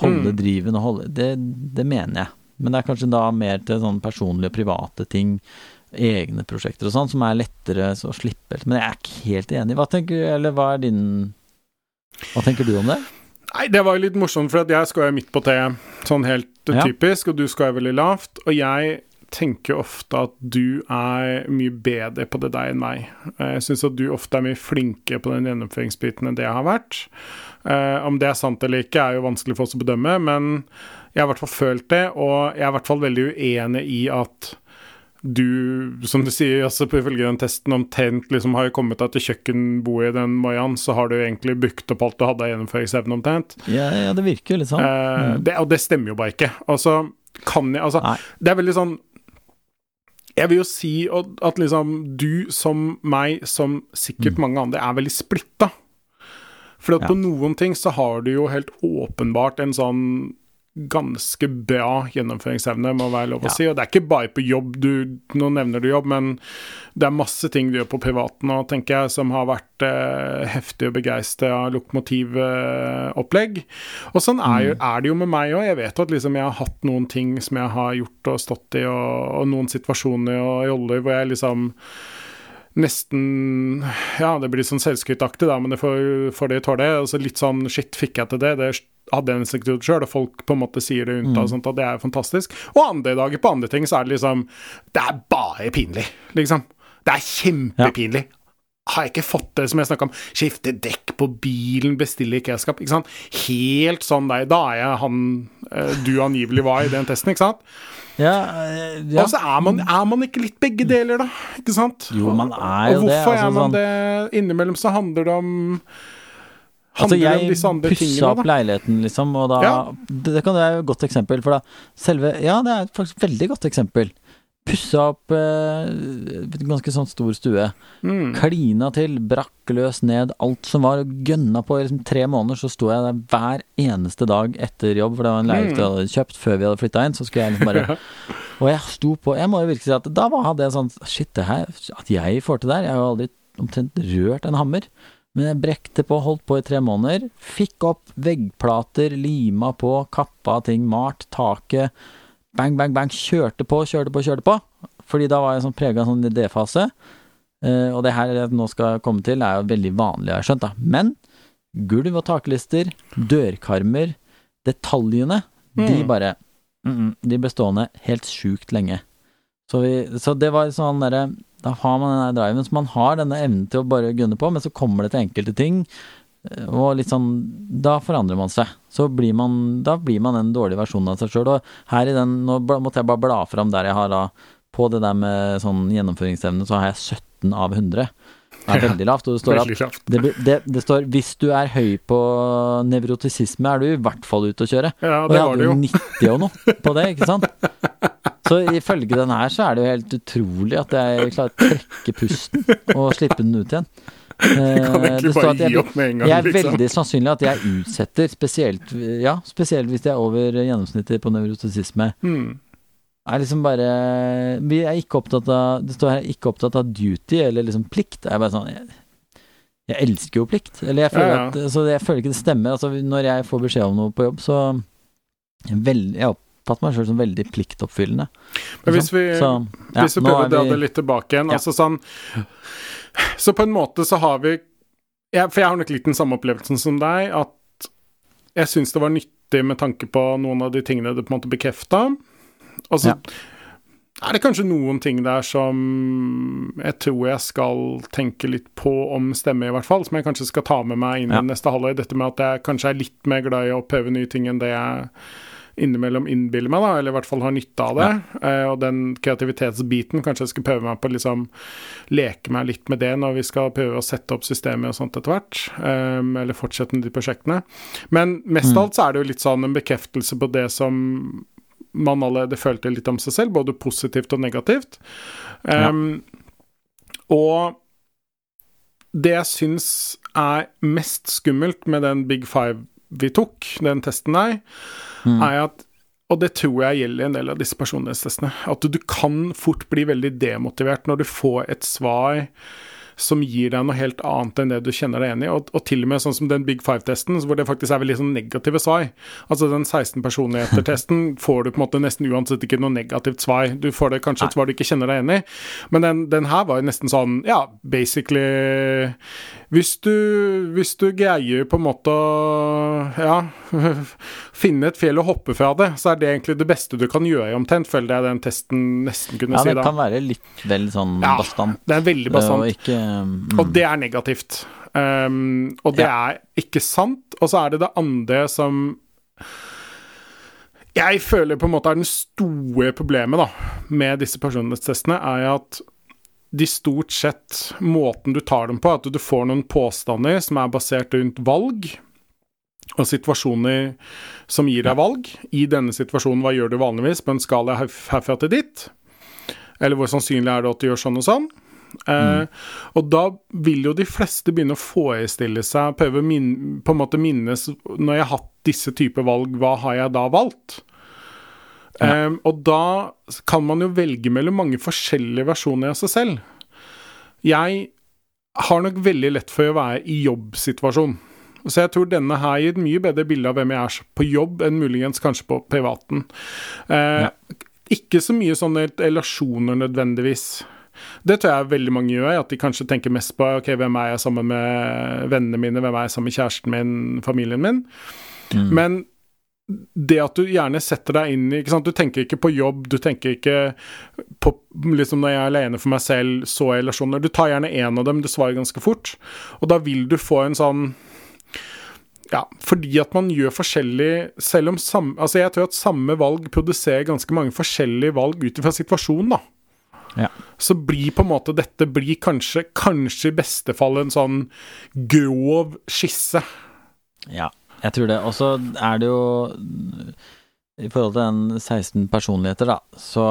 holde Mm. driven og holde det, det mener jeg. Men det er kanskje da mer til sånn personlige private ting, egne prosjekter og sånn, som er lettere å slippe. Men jeg er ikke helt enig. Hva tenker eller hva er din Hva tenker du om det? Nei, det var jo litt morsomt, for at jeg skal jo midt på T, sånn helt Ja. typisk, og du skal jo veldig lavt. Og jeg tenker ofte at du er mye bedre på det der enn meg. Eh, Jeg syns at du ofte er mye flinkere på den gjennomføringsbiten enn det jeg har vært. Eh, om det er sant eller ikke, er jo vanskelig for oss å bedømme, men jeg har i hvert fall følt det, og jeg er i hvert fall veldig uenig i at du, som du sier, altså på ifølge den testen omtrent liksom har jo kommet deg til kjøkkenbordet i den moiaen, så har du egentlig brukt opp alt du hadde av gjennomføringsevne omtrent. Ja, ja, det virker jo litt sånn. Eh, det, og det stemmer jo bare ikke. Altså, kan jeg Altså, Nei. det er veldig sånn Jeg vil jo si at, liksom du som meg, som sikkert Mm. mange andre, er veldig splitta. For at Ja. på noen ting så har du jo helt åpenbart en sånn ganske bra gjennomføringsevne, må være lov å Ja. si. Og det er ikke bare på jobb, du, nå nevner du jobb, men det er masse ting du gjør på privaten nå, tenker jeg, som har vært eh, heftig og begeistra lokomotivopplegg. og sånn er, jo, er det jo med meg òg. Jeg vet at liksom jeg har hatt noen ting som jeg har gjort og stått i, og, og noen situasjoner og roller hvor jeg liksom nesten Ja, det blir sånn selvskrytaktig, da, men det får, får det tåle. Altså litt sånn Shit, fikk jeg til det? Det hadde jeg nesten ikke gjort sjøl, og folk på en måte sier det unnta, og sånt, og det er fantastisk. Og andre dager på andre ting så er det liksom Det er bare pinlig, liksom. Det er kjempepinlig. Har jeg ikke fått det som jeg snakka om, skifte dekk på bilen, bestille IKEA-skap, ikke sant. Helt sånn deg. Da er jeg han eh, du angivelig var i den testen, ikke sant. Ja, eh, ja. Og så er man, er man ikke litt begge deler, da, ikke sant. Jo, man er jo det. og det. hvorfor altså er man sånn- det? Innimellom så handler det om Altså, jeg pussa opp da. leiligheten, liksom, og da Ja. det, det kan være et godt eksempel, for da selve Ja, det er faktisk et veldig godt eksempel. Pussa opp eh, ganske sånn stor stue. Mm. Klina til, brakk løs ned alt som var, og gønna på. I liksom tre måneder så sto jeg der hver eneste dag etter jobb, for det var en leilighet Mm. jeg hadde kjøpt før vi hadde flytta inn. Så skulle jeg liksom bare (laughs) Og jeg sto på Jeg må jo virkelig si at da hadde jeg sånn Shit, det her At jeg får til det her Jeg har jo aldri omtrent rørt en hammer. Men jeg brekte på, holdt på i tre måneder. Fikk opp veggplater, lima på, kappa ting, malt taket. Bang, bang, bang. Kjørte på, kjørte på, kjørte på. Fordi da var jeg sånn prega av sånn idéfase. Uh, og det her jeg nå skal komme til, er jo veldig vanlig, har jeg skjønt, da. Men gulv- og taklister, dørkarmer, detaljene, de Mm. bare mm, mm, De ble stående helt sjukt lenge. Så, vi, så det var sånn derre Da har man den der driven, så man har denne evnen til å bare gunne på, men så kommer det til enkelte ting, eh, og litt sånn Da forandrer man seg. Så blir man Da blir man en dårlig versjon av seg sjøl. Og her i den Nå måtte jeg bare bla fram der jeg har da På det der med sånn gjennomføringsevne, så har jeg 17 av 100. Det er veldig lavt, og det står at det, det, det står 'hvis du er høy på nevrotisisme, er du i hvert fall ute å kjøre'. Ja, Og jeg hadde jo jo. 90 og noe på det, ikke sant? Så ifølge den her så er det jo helt utrolig at jeg klarer å trekke pusten og slippe den ut igjen. Du kan Eh, egentlig bare gi opp med en gang. jeg er liksom. veldig sannsynlig at jeg utsetter, spesielt, ja, spesielt hvis jeg er over gjennomsnittet på nevrotisisme. Mm. Er liksom bare Vi er ikke opptatt av Det står her 'ikke opptatt av duty' eller liksom plikt. Jeg er bare sånn Jeg, jeg elsker jo plikt. Eller jeg føler Ja, ja. at altså, jeg føler ikke det stemmer. Altså når jeg får beskjed om noe på jobb, så vel, Jeg oppfatter meg sjøl som veldig pliktoppfyllende. Men hvis vi, Så, ja, hvis vi prøver er å dra det litt tilbake igjen Ja. Altså sånn Så på en måte så har vi jeg, For jeg har nok litt den samme opplevelsen som deg, at jeg syns det var nyttig med tanke på noen av de tingene det på en måte bekrefta. Og så Ja. er det kanskje noen ting der som jeg tror jeg skal tenke litt på om stemmer, i hvert fall. Som jeg kanskje skal ta med meg inn i neste halvår. Dette med at jeg kanskje er litt mer glad i å prøve nye ting enn det jeg innimellom innbiller meg, da, eller i hvert fall har nytte av det. Eh, og den kreativitetsbiten, kanskje jeg skal prøve meg på å liksom leke meg litt med det når vi skal prøve å sette opp systemet og sånt etter hvert. Um, eller fortsette med de prosjektene. Men mest av alt så er det jo litt sånn en bekreftelse på det som man allerede følte litt om seg selv, både positivt og negativt. Um, Og det jeg syns er mest skummelt med den Big Five vi tok, den testen der, Mm. er at og det tror jeg gjelder en del av disse personlighetstestene. At du, du kan fort bli veldig demotivert når du får et svar som gir deg noe helt annet enn det du kjenner deg igjen i. Og, og til og med sånn som den Big Five-testen, hvor det faktisk er veldig sånn negative svar. Altså den 16 personligheter-testen (laughs) får du på en måte nesten uansett ikke noe negativt svar. Du får det kanskje et svar du ikke kjenner deg igjen i. Men den, den her var jo nesten sånn, ja, basically Hvis du, hvis du greier på en måte å ja, (laughs) finne et fjell og hoppe fra det, så er det egentlig det beste du kan gjøre, omtrent, føler jeg den testen nesten kunne Ja, si det kan være litt vel sånn Ja, bastant. Det er veldig bastant. Og ikke mm, Og det er negativt. Um, og det er ikke sant. Og så er det det andre som jeg føler på en måte er den store problemet da, med disse personlighetstestene, er at de stort sett Måten du tar dem på, at du får noen påstander som er basert rundt valg og situasjoner som gir deg valg. I denne situasjonen, hva gjør du vanligvis på en skala herfra til ditt? Eller hvor sannsynlig er det at du gjør sånn og sånn? Eh, og da vil jo de fleste begynne å forestille seg, prøve min, på en måte minnes Når jeg har hatt disse typer valg, hva har jeg da valgt? Eh, og da kan man jo velge mellom mange forskjellige versjoner av seg selv. Jeg har nok veldig lett for å være i jobbsituasjon. Så jeg tror denne her gir et mye bedre bilde av hvem jeg er på jobb, enn muligens kanskje på privaten. Eh, Ja. Ikke så mye sånne relasjoner nødvendigvis. Det tror jeg veldig mange gjør, at de kanskje tenker mest på ok, hvem er jeg sammen med vennene mine, hvem er jeg sammen med kjæresten min, familien min. mm. Men det at du gjerne setter deg inn i? Du tenker ikke på jobb, du tenker ikke på liksom når jeg er alene for meg selv, så er relasjoner. Du tar gjerne én av dem, du svarer ganske fort. Og da vil du få en sånn ja, fordi at man gjør forskjellig Selv om samme Altså, jeg tror at samme valg produserer ganske mange forskjellige valg ut ifra situasjonen, da. Ja. Så blir på en måte dette blir kanskje, kanskje i beste fall en sånn grov skisse Ja, jeg tror det. Og så er det jo I forhold til den 16 personligheter, da, så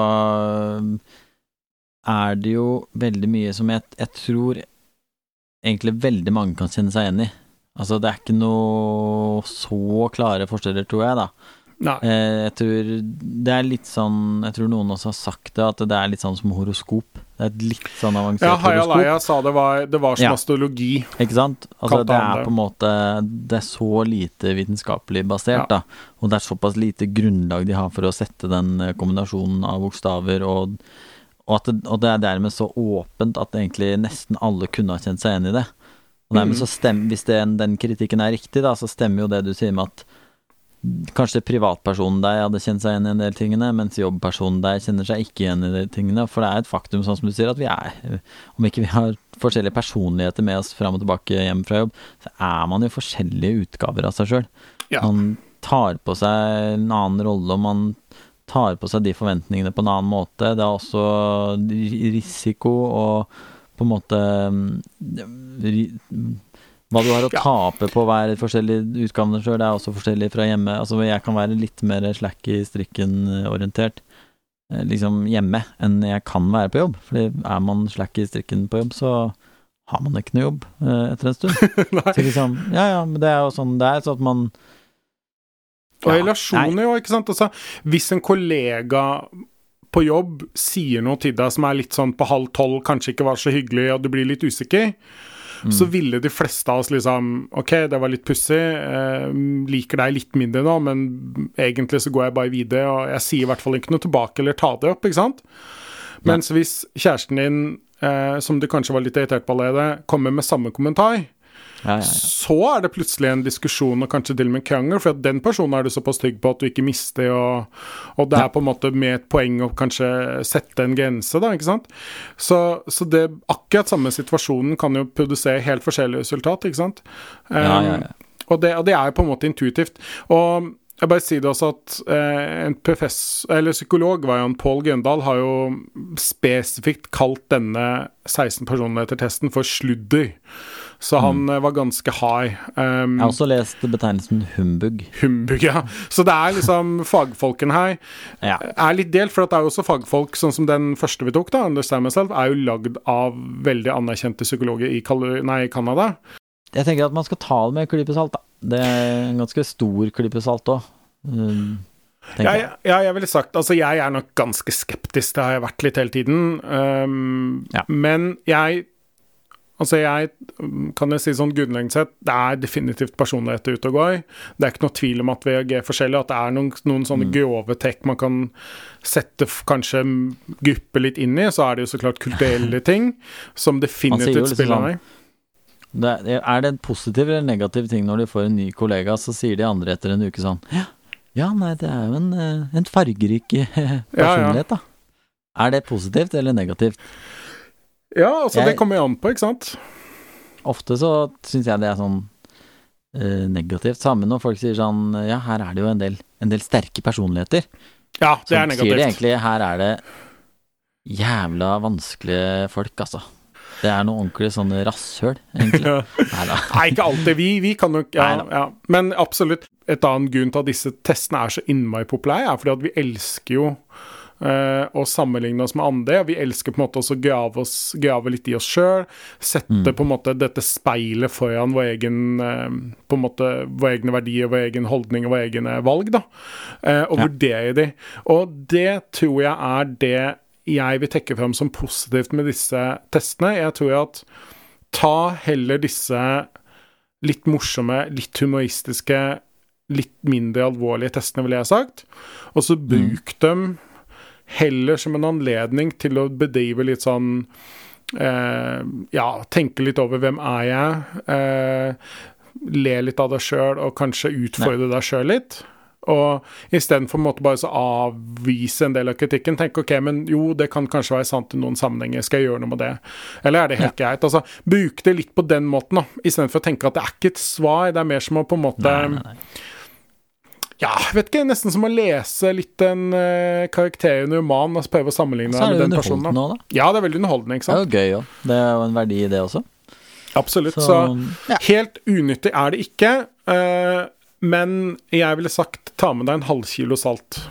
er det jo veldig mye som jeg, jeg tror egentlig veldig mange kan kjenne seg igjen i. Altså, det er ikke noe så klare forskjeller, tror jeg, da. Eh, jeg tror det er litt sånn Jeg tror noen også har sagt det, at det er litt sånn som horoskop. Det er et litt sånn avansert Ja, Haya horoskop. Laya sa det var, det var som Ja. astrologi. Ikke sant? Altså, det er på en måte Det er så lite vitenskapelig basert, Ja. da. Og det er såpass lite grunnlag de har for å sette den eh, kombinasjonen av bokstaver, og, og, at det, og det er dermed så åpent at egentlig nesten alle kunne ha kjent seg igjen i det. Og dermed Mm. så stem, Hvis den, den kritikken er riktig, da, så stemmer jo det du sier med at Kanskje privatpersonen der hadde kjent seg igjen i en del tingene, mens jobbpersonen der kjenner seg ikke igjen i de tingene. For det er et faktum, sånn som du sier, at vi er Om ikke vi har forskjellige personligheter med oss fram og tilbake hjem fra jobb, så er man jo forskjellige utgaver av seg sjøl. Ja. Man tar på seg en annen rolle, og man tar på seg de forventningene på en annen måte. Det er også risiko og på en måte mm, Hva du har å Ja. tape på å være forskjellige utgavene sjøl, det er også forskjellig fra hjemme. Altså, jeg kan være litt mer slack i strikken-orientert eh, liksom hjemme enn jeg kan være på jobb. Fordi er man slack i strikken på jobb, så har man ikke noe jobb eh, etter en stund. (laughs) Så liksom, ja ja, men det er jo sånn det er, så at man Og relasjoner, jo, ikke sant. Altså, hvis en kollega på jobb sier noe til deg som er litt sånn på halv tolv, kanskje ikke var så hyggelig, og du blir litt usikker, Mm. så ville de fleste av oss liksom Ok, det var litt pussig, eh, liker deg litt mindre nå, men egentlig så går jeg bare videre, og jeg sier i hvert fall ikke noe tilbake eller tar det opp, ikke sant? Mens hvis kjæresten din, eh, som du kanskje var litt irritert på allerede, kommer med samme kommentar, Ja, ja, ja. så er det plutselig en diskusjon og kanskje til og med en krangel, for at den personen er du såpass trygg på at du ikke mister, og, og det er på en måte med et poeng å kanskje sette en grense, da, ikke sant? Så, så det akkurat samme situasjonen kan jo produsere helt forskjellige resultat, ikke sant? Ja, ja, ja. Um, og, det, og det er jo på en måte intuitivt. Og jeg bare sier det også at eh, en professor, eller psykolog, var jo Pål Grøndal, har jo spesifikt kalt denne 16 personligheter-testen for sludder. Så han Mm. eh, var ganske high. Um, Jeg har også lest betegnelsen humbug. Humbug, ja. Så det er liksom fagfolken her Ja. er litt delt, for det er jo også fagfolk, sånn som den første vi tok, da, Understand Myself, er jo lagd av veldig anerkjente psykologer i Canada. Jeg tenker at man skal ta det med en klype salt, da. Det er en ganske stor klype salt òg. Um, ja, ja, jeg ville sagt Altså, jeg er nok ganske skeptisk, det har jeg vært litt hele tiden. Um, Ja. Men jeg Altså, jeg kan jo si sånn grunnleggende sett, det er definitivt personligheter ute og går. Det er ikke noe tvil om at vi er forskjellig, at det er noen, noen sånne Mm. grove trekk man kan sette kanskje grupper litt inn i. Så er det jo så klart kulturelle (laughs) ting som definitivt liksom spiller meg. med. Det er, er det en positiv eller negativ ting når de får en ny kollega, så sier de andre etter en uke sånn Ja, ja nei, det er jo en, eh, en fargerik eh, personlighet, da. Er det positivt eller negativt? Ja, altså, Jeg- det kommer jo an på, ikke sant? Ofte så syns jeg det er sånn uh, negativt. Samme når folk sier sånn Ja, her er det jo en del, en del sterke personligheter. Ja, det er sier de negativt. egentlig her er det jævla vanskelige folk, altså. Det er noe ordentlig sånn rasshøl, egentlig. (laughs) Nei, ikke alltid. Vi, vi kan nok ja, ja. Men absolutt. Et annet grunn til at disse testene er så innmari populære, er fordi at vi elsker jo eh, å sammenligne oss med andre. Vi elsker på en måte også å grave, oss, grave litt i oss sjøl. Sette Mm. på en måte dette speilet foran vår egen eh, På en måte våre egne verdier, vår egen holdning og våre egne valg, da. Eh, og Ja. vurdere de. Og det tror jeg er det jeg vil trekke fram som positivt med disse testene. Jeg tror at ta heller disse litt morsomme, litt humoristiske, litt mindre alvorlige testene, ville jeg sagt. Og så bruk dem heller som en anledning til å bedrive litt sånn eh, Ja, tenke litt over hvem er jeg? Eh, le litt av deg sjøl, og kanskje utfordre deg sjøl litt. Og istedenfor bare så avvise en del av kritikken, tenke ok, men jo, det kan kanskje være sant i noen sammenhenger, skal jeg gjøre noe med det? Eller er det helt greit? Altså, Bruk det litt på den måten, da, istedenfor å tenke at det er ikke et svar, det er mer som å på en måte Nei, nei, nei. Ja, vet ikke, nesten som å lese litt en uh, karakter i en roman og prøve å sammenligne Så deg er med det den personen. underholdende da. òg, da. Ja, det er veldig underholdende, ikke sant? Det er jo gøy òg. Det er jo en verdi i det også. Absolutt. Så, Så, ja. helt unyttig er det ikke. Uh, men jeg ville sagt ta med deg en halvkilo salt.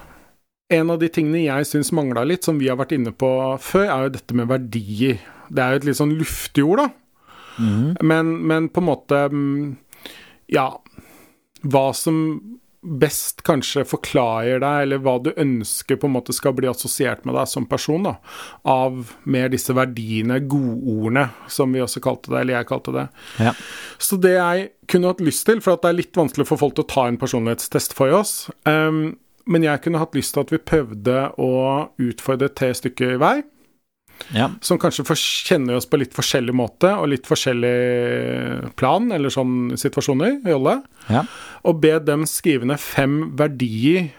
En av de tingene jeg syns mangla litt, som vi har vært inne på før, er jo dette med verdier. Det er jo et litt sånn luftig ord, da. Mhm. Men, men på en måte mm, Ja. Hva som best kanskje forklarer deg, eller hva du ønsker på en måte skal bli assosiert med deg som person, da. Av mer disse verdiene, godordene, som vi også kalte det, eller jeg kalte det. Ja. Så det jeg kunne hatt lyst til, for at det er litt vanskelig for folk til å ta en personlighetstest for oss, um, men jeg kunne hatt lyst til at vi prøvde å utfordre tre stykker hver ja. som kanskje kjenner oss på litt forskjellig måte og litt forskjellig plan, eller sånn situasjoner, rolle, Ja. Og be dem skrive ned fem verdier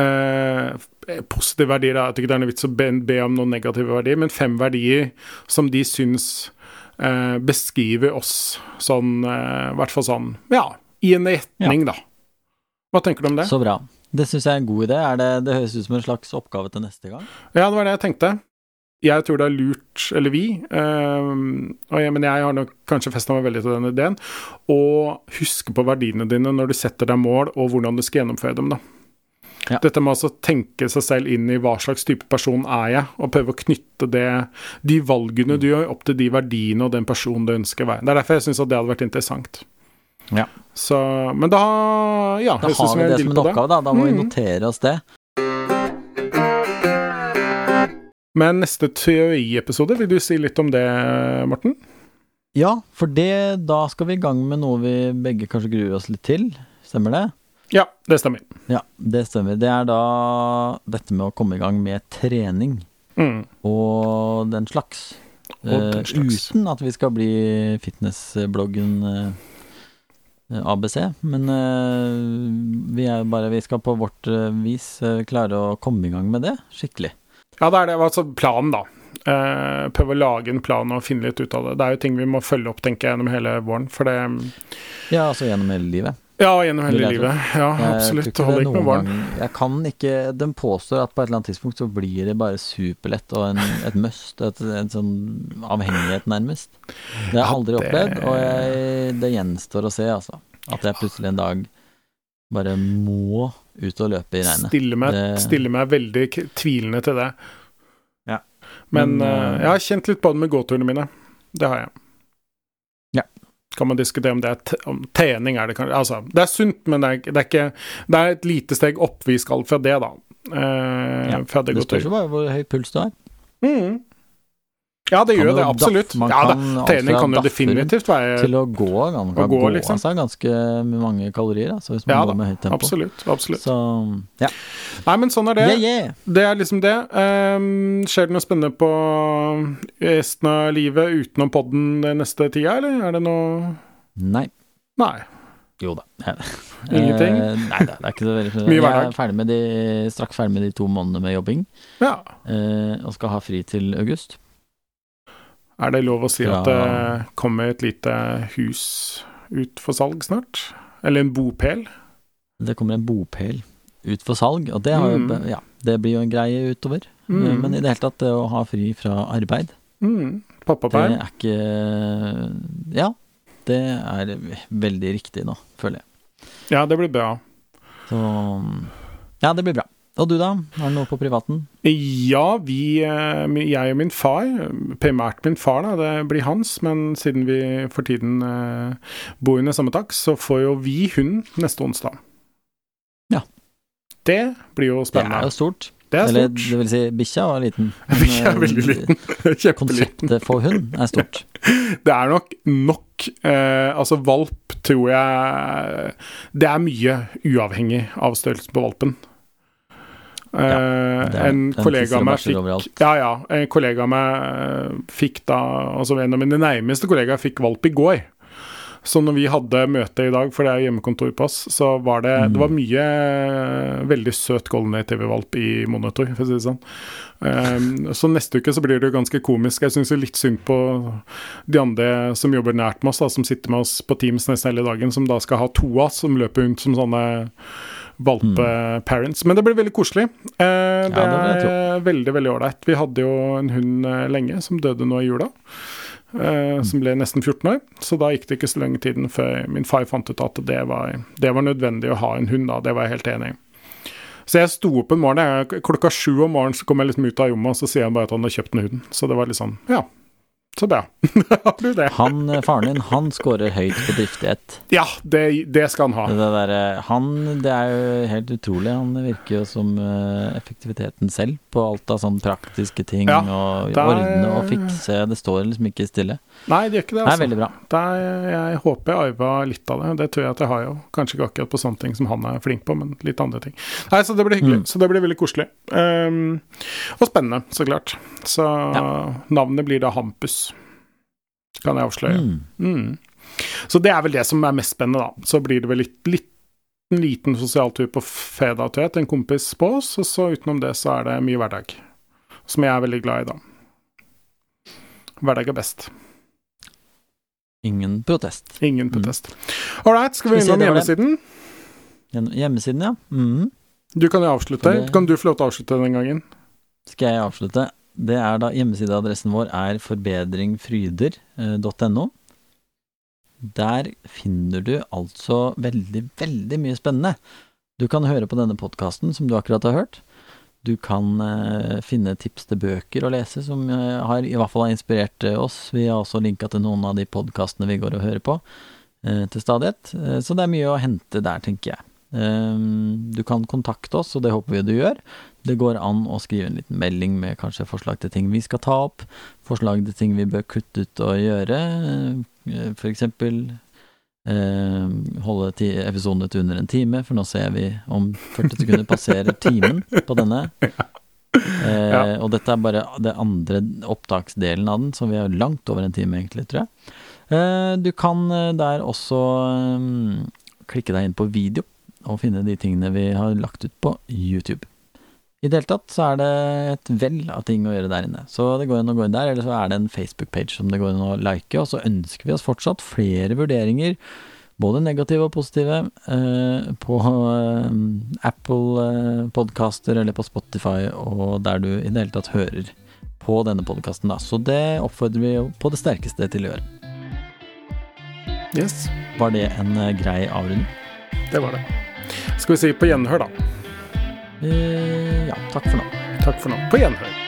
eh, Positive verdier, da. jeg tror ikke det er noe vits å be, be om noen negative verdier, men fem verdier som de syns eh, beskriver oss sånn, eh, i hvert fall sånn, ja, i en retning, da. Hva tenker du om det? Så bra. Det syns jeg er en god idé. Er det, det høres ut som en slags oppgave til neste gang. Ja, det var det jeg tenkte. Jeg tror det er lurt, eller vi, øh, og jeg, men jeg har nok kanskje festa meg veldig til den ideen, å huske på verdiene dine når du setter deg mål, og hvordan du skal gjennomføre dem, da. Ja. Dette med altså å tenke seg selv inn i hva slags type person er jeg, og prøve å knytte det, de valgene du gjør, opp til de verdiene og den personen du ønsker å være. Det er derfor jeg syns det hadde vært interessant. Ja. Så, men da Ja, Da har vi det som en oppgave, da. Da må vi Mm. notere oss det. Men neste teoriepisode, vil du si litt om det, Morten? Ja, for det, da skal vi i gang med noe vi begge kanskje gruer oss litt til. Stemmer det? Ja, det stemmer. Ja, det stemmer. Det er da dette med å komme i gang med trening Mm. og den slags. Og den slags. Uh, uten at vi skal bli fitnessbloggen uh, ABC, men uh, vi bare Vi skal på vårt eh, vis eh, klare å komme i gang med det skikkelig. Ja, det er det. Altså planen, da. Eh, prøve å lage en plan og finne litt ut av det. Det er jo ting vi må følge opp, tenker jeg, gjennom hele våren. For det Ja, altså gjennom hele livet. Ja, gjennom hele livet. Ja, absolutt. Det holder ikke med våren. gang- Jeg kan ikke Den påstår at på et eller annet tidspunkt så blir det bare superlett og en, et must. Et, en sånn avhengighet, nærmest. Det har jeg Ja, aldri det- opplevd, og jeg, det gjenstår å se, altså. At jeg plutselig en dag bare må ut og løpe i regnet. Stiller meg, Det- stiller meg veldig k- tvilende til det. Ja. Men, Men, eh, jeg har kjent litt på det med gåturene mine. Det har jeg. Ja. Kan man diskutere om det er t om trening er det kanskje Altså, det er sunt, men det er, det er ikke Det er et lite steg opp vi skal fra det, da. Eh, Ja, fra det Det spørs jo bare hvor høy puls du har. Mm. Ja, det gjør det, absolutt. man Ja, da, kan trening kan jo definitivt være Til å gå, kan, kan gå, gå, liksom. av seg ganske mange kalorier, altså, hvis man Ja går med høyt tempo. Absolutt. absolutt. Så ja. Nei, men sånn er det. Yeah, yeah. Det er liksom det. Um, skjer det noe spennende på resten av livet utenom podden den neste tida, eller er det noe Nei. Nei. Jo da. (laughs) Ingenting? Eh, nei da, det er ikke så veldig (laughs) Mye Jeg er ferdig med de, straks ferdig med de to månedene med jobbing, Ja. eh, og skal ha fri til august. Er det lov å si at det kommer et lite hus ut for salg snart? Eller en bopel? Det kommer en bopel ut for salg, og det, jo, Mm. ja, det blir jo en greie utover. Mm. Eh, Men i det hele tatt, det å ha fri fra arbeid, Mm. det er ikke Ja, det er veldig riktig nå, føler jeg. Ja, det blir bra. Så ja, det blir bra. Og du, da? Har du noe på privaten? Ja, vi, eh, jeg og min far, primært min far, da, det blir hans, men siden vi for tiden eh, bor under samme tak, så får jo vi hund neste onsdag. Ja. Det blir jo Det er spennende. jo stort. Det er Eller stort. det vil si, bikkja var liten. (laughs) Bikkja er eh, veldig liten. (laughs) Kjempeliten. Konseptet for hund er stort. (laughs) Det er nok nok eh, Altså, valp tror jeg Det er mye uavhengig av størrelsen på valpen. Eh, en kollega fikk. Ja, ja. En kollega av meg eh, fikk da Altså en av mine nærmeste kollegaer fikk valp i går. Så når vi hadde møte i dag, for det er hjemmekontor på oss, så var det Mm. Det var mye eh, veldig søt golden retriever-valp i monitor, for å si det sånn. Um, så neste uke så blir det jo ganske komisk. Jeg syns litt synd på de andre som jobber nært med oss, da, som sitter med oss på Teams nesten hele dagen, som da skal ha to av oss som løper rundt som sånne valpe-parents. Men det blir veldig koselig. Eh, det det er veldig, veldig ålreit. Vi hadde jo en hund eh, lenge som døde nå i jula. eh, som ble nesten 14 år. Så da gikk det ikke så lenge tiden før min far fant ut at det var, det var nødvendig å ha en hund. da, Det var jeg helt enig i. Så jeg sto opp en morgen, klokka sju om morgenen så kom jeg liksom ut av rommet, og så sier han bare at han har kjøpt en hund. Så det var litt sånn, ja. Så bra. (laughs) har du det? Han, eh, faren din, han scorer høyt på driftighet. Ja, det, det skal han ha. Det, der, han, det er jo helt utrolig. Han virker jo som uh, effektiviteten selv på alt av sånne praktiske ting. Ja, og det er- ordne og fikse. Det står liksom ikke stille. Nei, det gjør ikke det. Det er altså. veldig bra. Det er, jeg håper jeg arva litt av det. Det tror jeg at jeg har jo. Kanskje ikke akkurat på sånne ting som han er flink på, men litt andre ting. Nei, Så det blir hyggelig. Mm. Så det blir veldig koselig. Um, og spennende, så klart. Så navnet blir da Hampus, kan jeg avsløre. Mm. Mm. Så det er vel det som er mest spennende, da. Så blir det vel litt, litt en liten sosialtur på fredag til en kompis på oss, og så utenom det så er det mye hverdag. Som jeg er veldig glad i, da. Hverdag er best. Ingen protest. Ingen Mm. protest. All right, skal vi vi innom hjemmesiden? Hjemmesiden, ja. Mm. Du kan jo avslutte. Kan du få lov til å avslutte den gangen? Skal jeg avslutte? Det er da Hjemmesideadressen vår er forbedringfryder.no. Der finner du altså veldig, veldig mye spennende. Du kan høre på denne podkasten som du akkurat har hørt. Du kan eh, finne tips til bøker å lese som eh, har, i hvert fall har inspirert eh, oss. Vi har også linka til noen av de podkastene vi går og hører på eh, til stadighet. Eh, så det er mye å hente der, tenker jeg. Eh, du kan kontakte oss, og det håper vi du gjør. Det går an å skrive en liten melding med kanskje forslag til ting vi skal ta opp, forslag til ting vi bør kutte ut og gjøre, f.eks. eh, holde episoden episodene til under en time, for nå ser vi om 40 sekunder passerer timen på denne. (laughs) Eh, Ja. Og dette er bare det andre opptaksdelen av den, så vi er langt over en time egentlig, tror jeg. Eh, du kan eh, der også eh, klikke deg inn på video og finne de tingene vi har lagt ut på YouTube. I det hele tatt så er det et vell av ting å gjøre der inne. Så det går an å gå inn der, eller så er det en Facebook-page som det går an å like. Og så ønsker vi oss fortsatt flere vurderinger, både negative og positive, eh, på eh, Apple eh, podcaster eller på Spotify, og der du i det hele tatt hører på denne podkasten. Så det oppfordrer vi jo på det sterkeste til å gjøre. Yes, Var det en grei avrunding? det var det. Skal vi si på gjenhør, da. Eh, ja, takk for nå. Takk for nå. På gjenhør.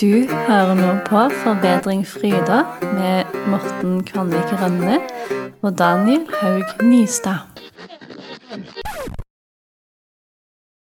Du hører nå på Forbedring Fryda med Morten Kvanvik Rønne og Daniel Haug Nystad.